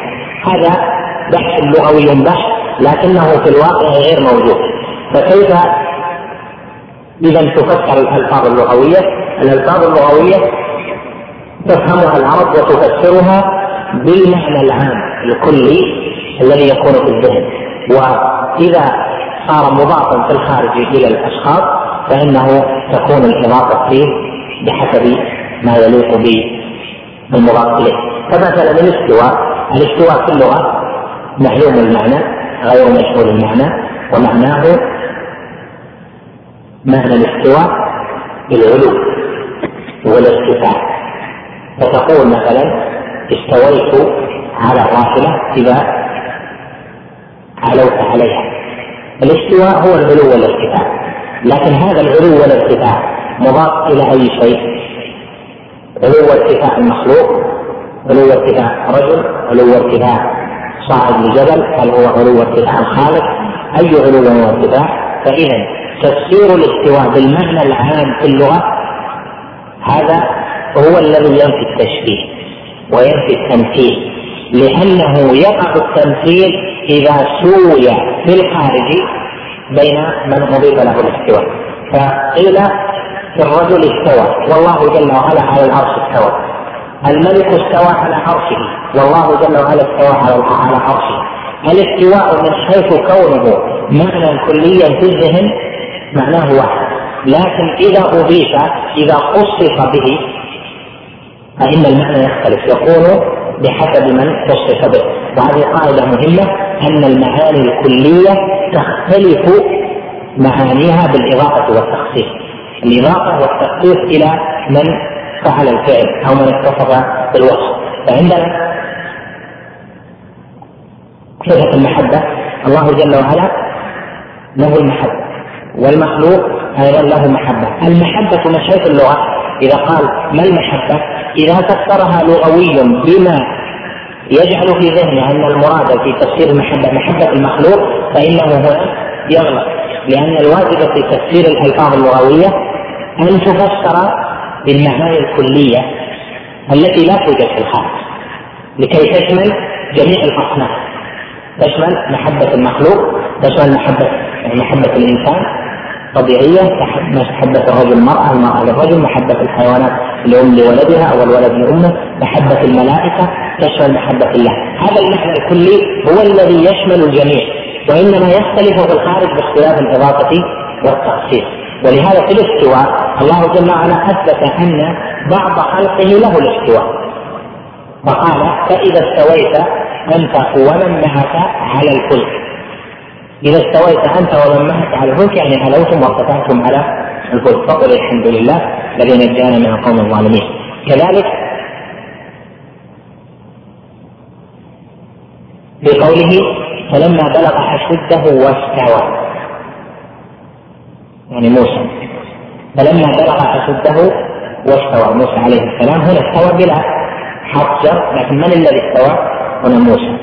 Speaker 1: هذا بحث لغوي بحث لكنه في الواقع غير موجود. فكيف إذا تفسر الألفاظ اللغوية؟ الألفاظ اللغوية تفهمها العرب وتفسرها بالمعنى العام الكلي الذي يكون في الذهن. وإذا صار مضافا في الخارج إلى الأشخاص فإنه تكون الإضافة فيه بحسب ما يليق بالمضاف إليه. فمثلا الاستواء. الاستواء في اللغة معلوم المعنى غير مشهور المعنى ومعناه معنى الاستواء بالعلو والارتفاع فتقول مثلا استويت على الراحلة إذا علوت عليها. الاستواء هو العلو والارتفاع لكن هذا العلو والارتفاع مضاف إلى أي شيء؟ علو ارتفاع المخلوق علو ارتفاع رجل علو ارتفاع صاعد لجبل هل هو علو ارتفاع الخالق أي علو وارتفاع؟ فإذا تفسير الاستواء بالمعنى العام في اللغة هذا هو الذي ينفي التشبيه وينفي التمثيل لأنه يقع التمثيل إذا سوي في الخارج بين من أضيف له الاستواء. فقيل في الرجل استوى والله جل وعلا على العرش استوى. الملك استوى على عرشه والله جل وعلا استوى على عرشه. الاستواء من حيث كونه معنى كليا في الذهن؟ معناه واحد. لكن إذا أضيف إذا خصص به فإن المعنى يختلف. يكون بحسب من خصص به. وهذه قاعدة مهمة أن المعاني الكلية تختلف معانيها بالإضافة والتخصيص. الإضافة والتخصيص إلى من فعل الفعل أو من اتصف بالوصف. فعندنا صفة المحبة. الله جل وعلا له المحبة والمخلوق أيضا له محبة. المحبة من حيث اللغة إذا قال ما المحبة؟ إذا فسرها لغوي بما يجعل في ذهنه أن المراد في تفسير المحبة محبة المخلوق فإنه هنا يغلط. لأن الواجب في تفسير الألفاظ اللغوية أن تفسر بالمعاني الكلية التي لا توجد في الخارج لكي تشمل جميع الأصناف. تشمل محبة المخلوق تشمل محبه يعني محبة الإنسان طبيعية محبة الرجل المرأة المرأة للرجل محبة الحيوانات الأم لولدها أو الولد لأمه محبة الملائكة تشمل محبة الله. هذا المعنى الكلي هو الذي يشمل الجميع وإنما يختلف في الخارج باختلاف الإضافة والتخصيص ولهذا في الاستواء الله جل وعلا أثبت أن بعض خلقه له الاستواء. فقال فإذا استويت أنت ومن معك على الفلك. إذا استويت أنت ومن معك على الفلك يعني علوتم وارتفعتم على الفلك. فقل الحمد لله الذي نجانا من القوم الظالمين. كذلك في قوله فلما بلغ أشده واستوى. يعني موسى. فلما بلغ أشده واستوى. موسى عليه السلام. هنا استوى بلا حرف جر لكن من الذي استوى؟ هنا موسى.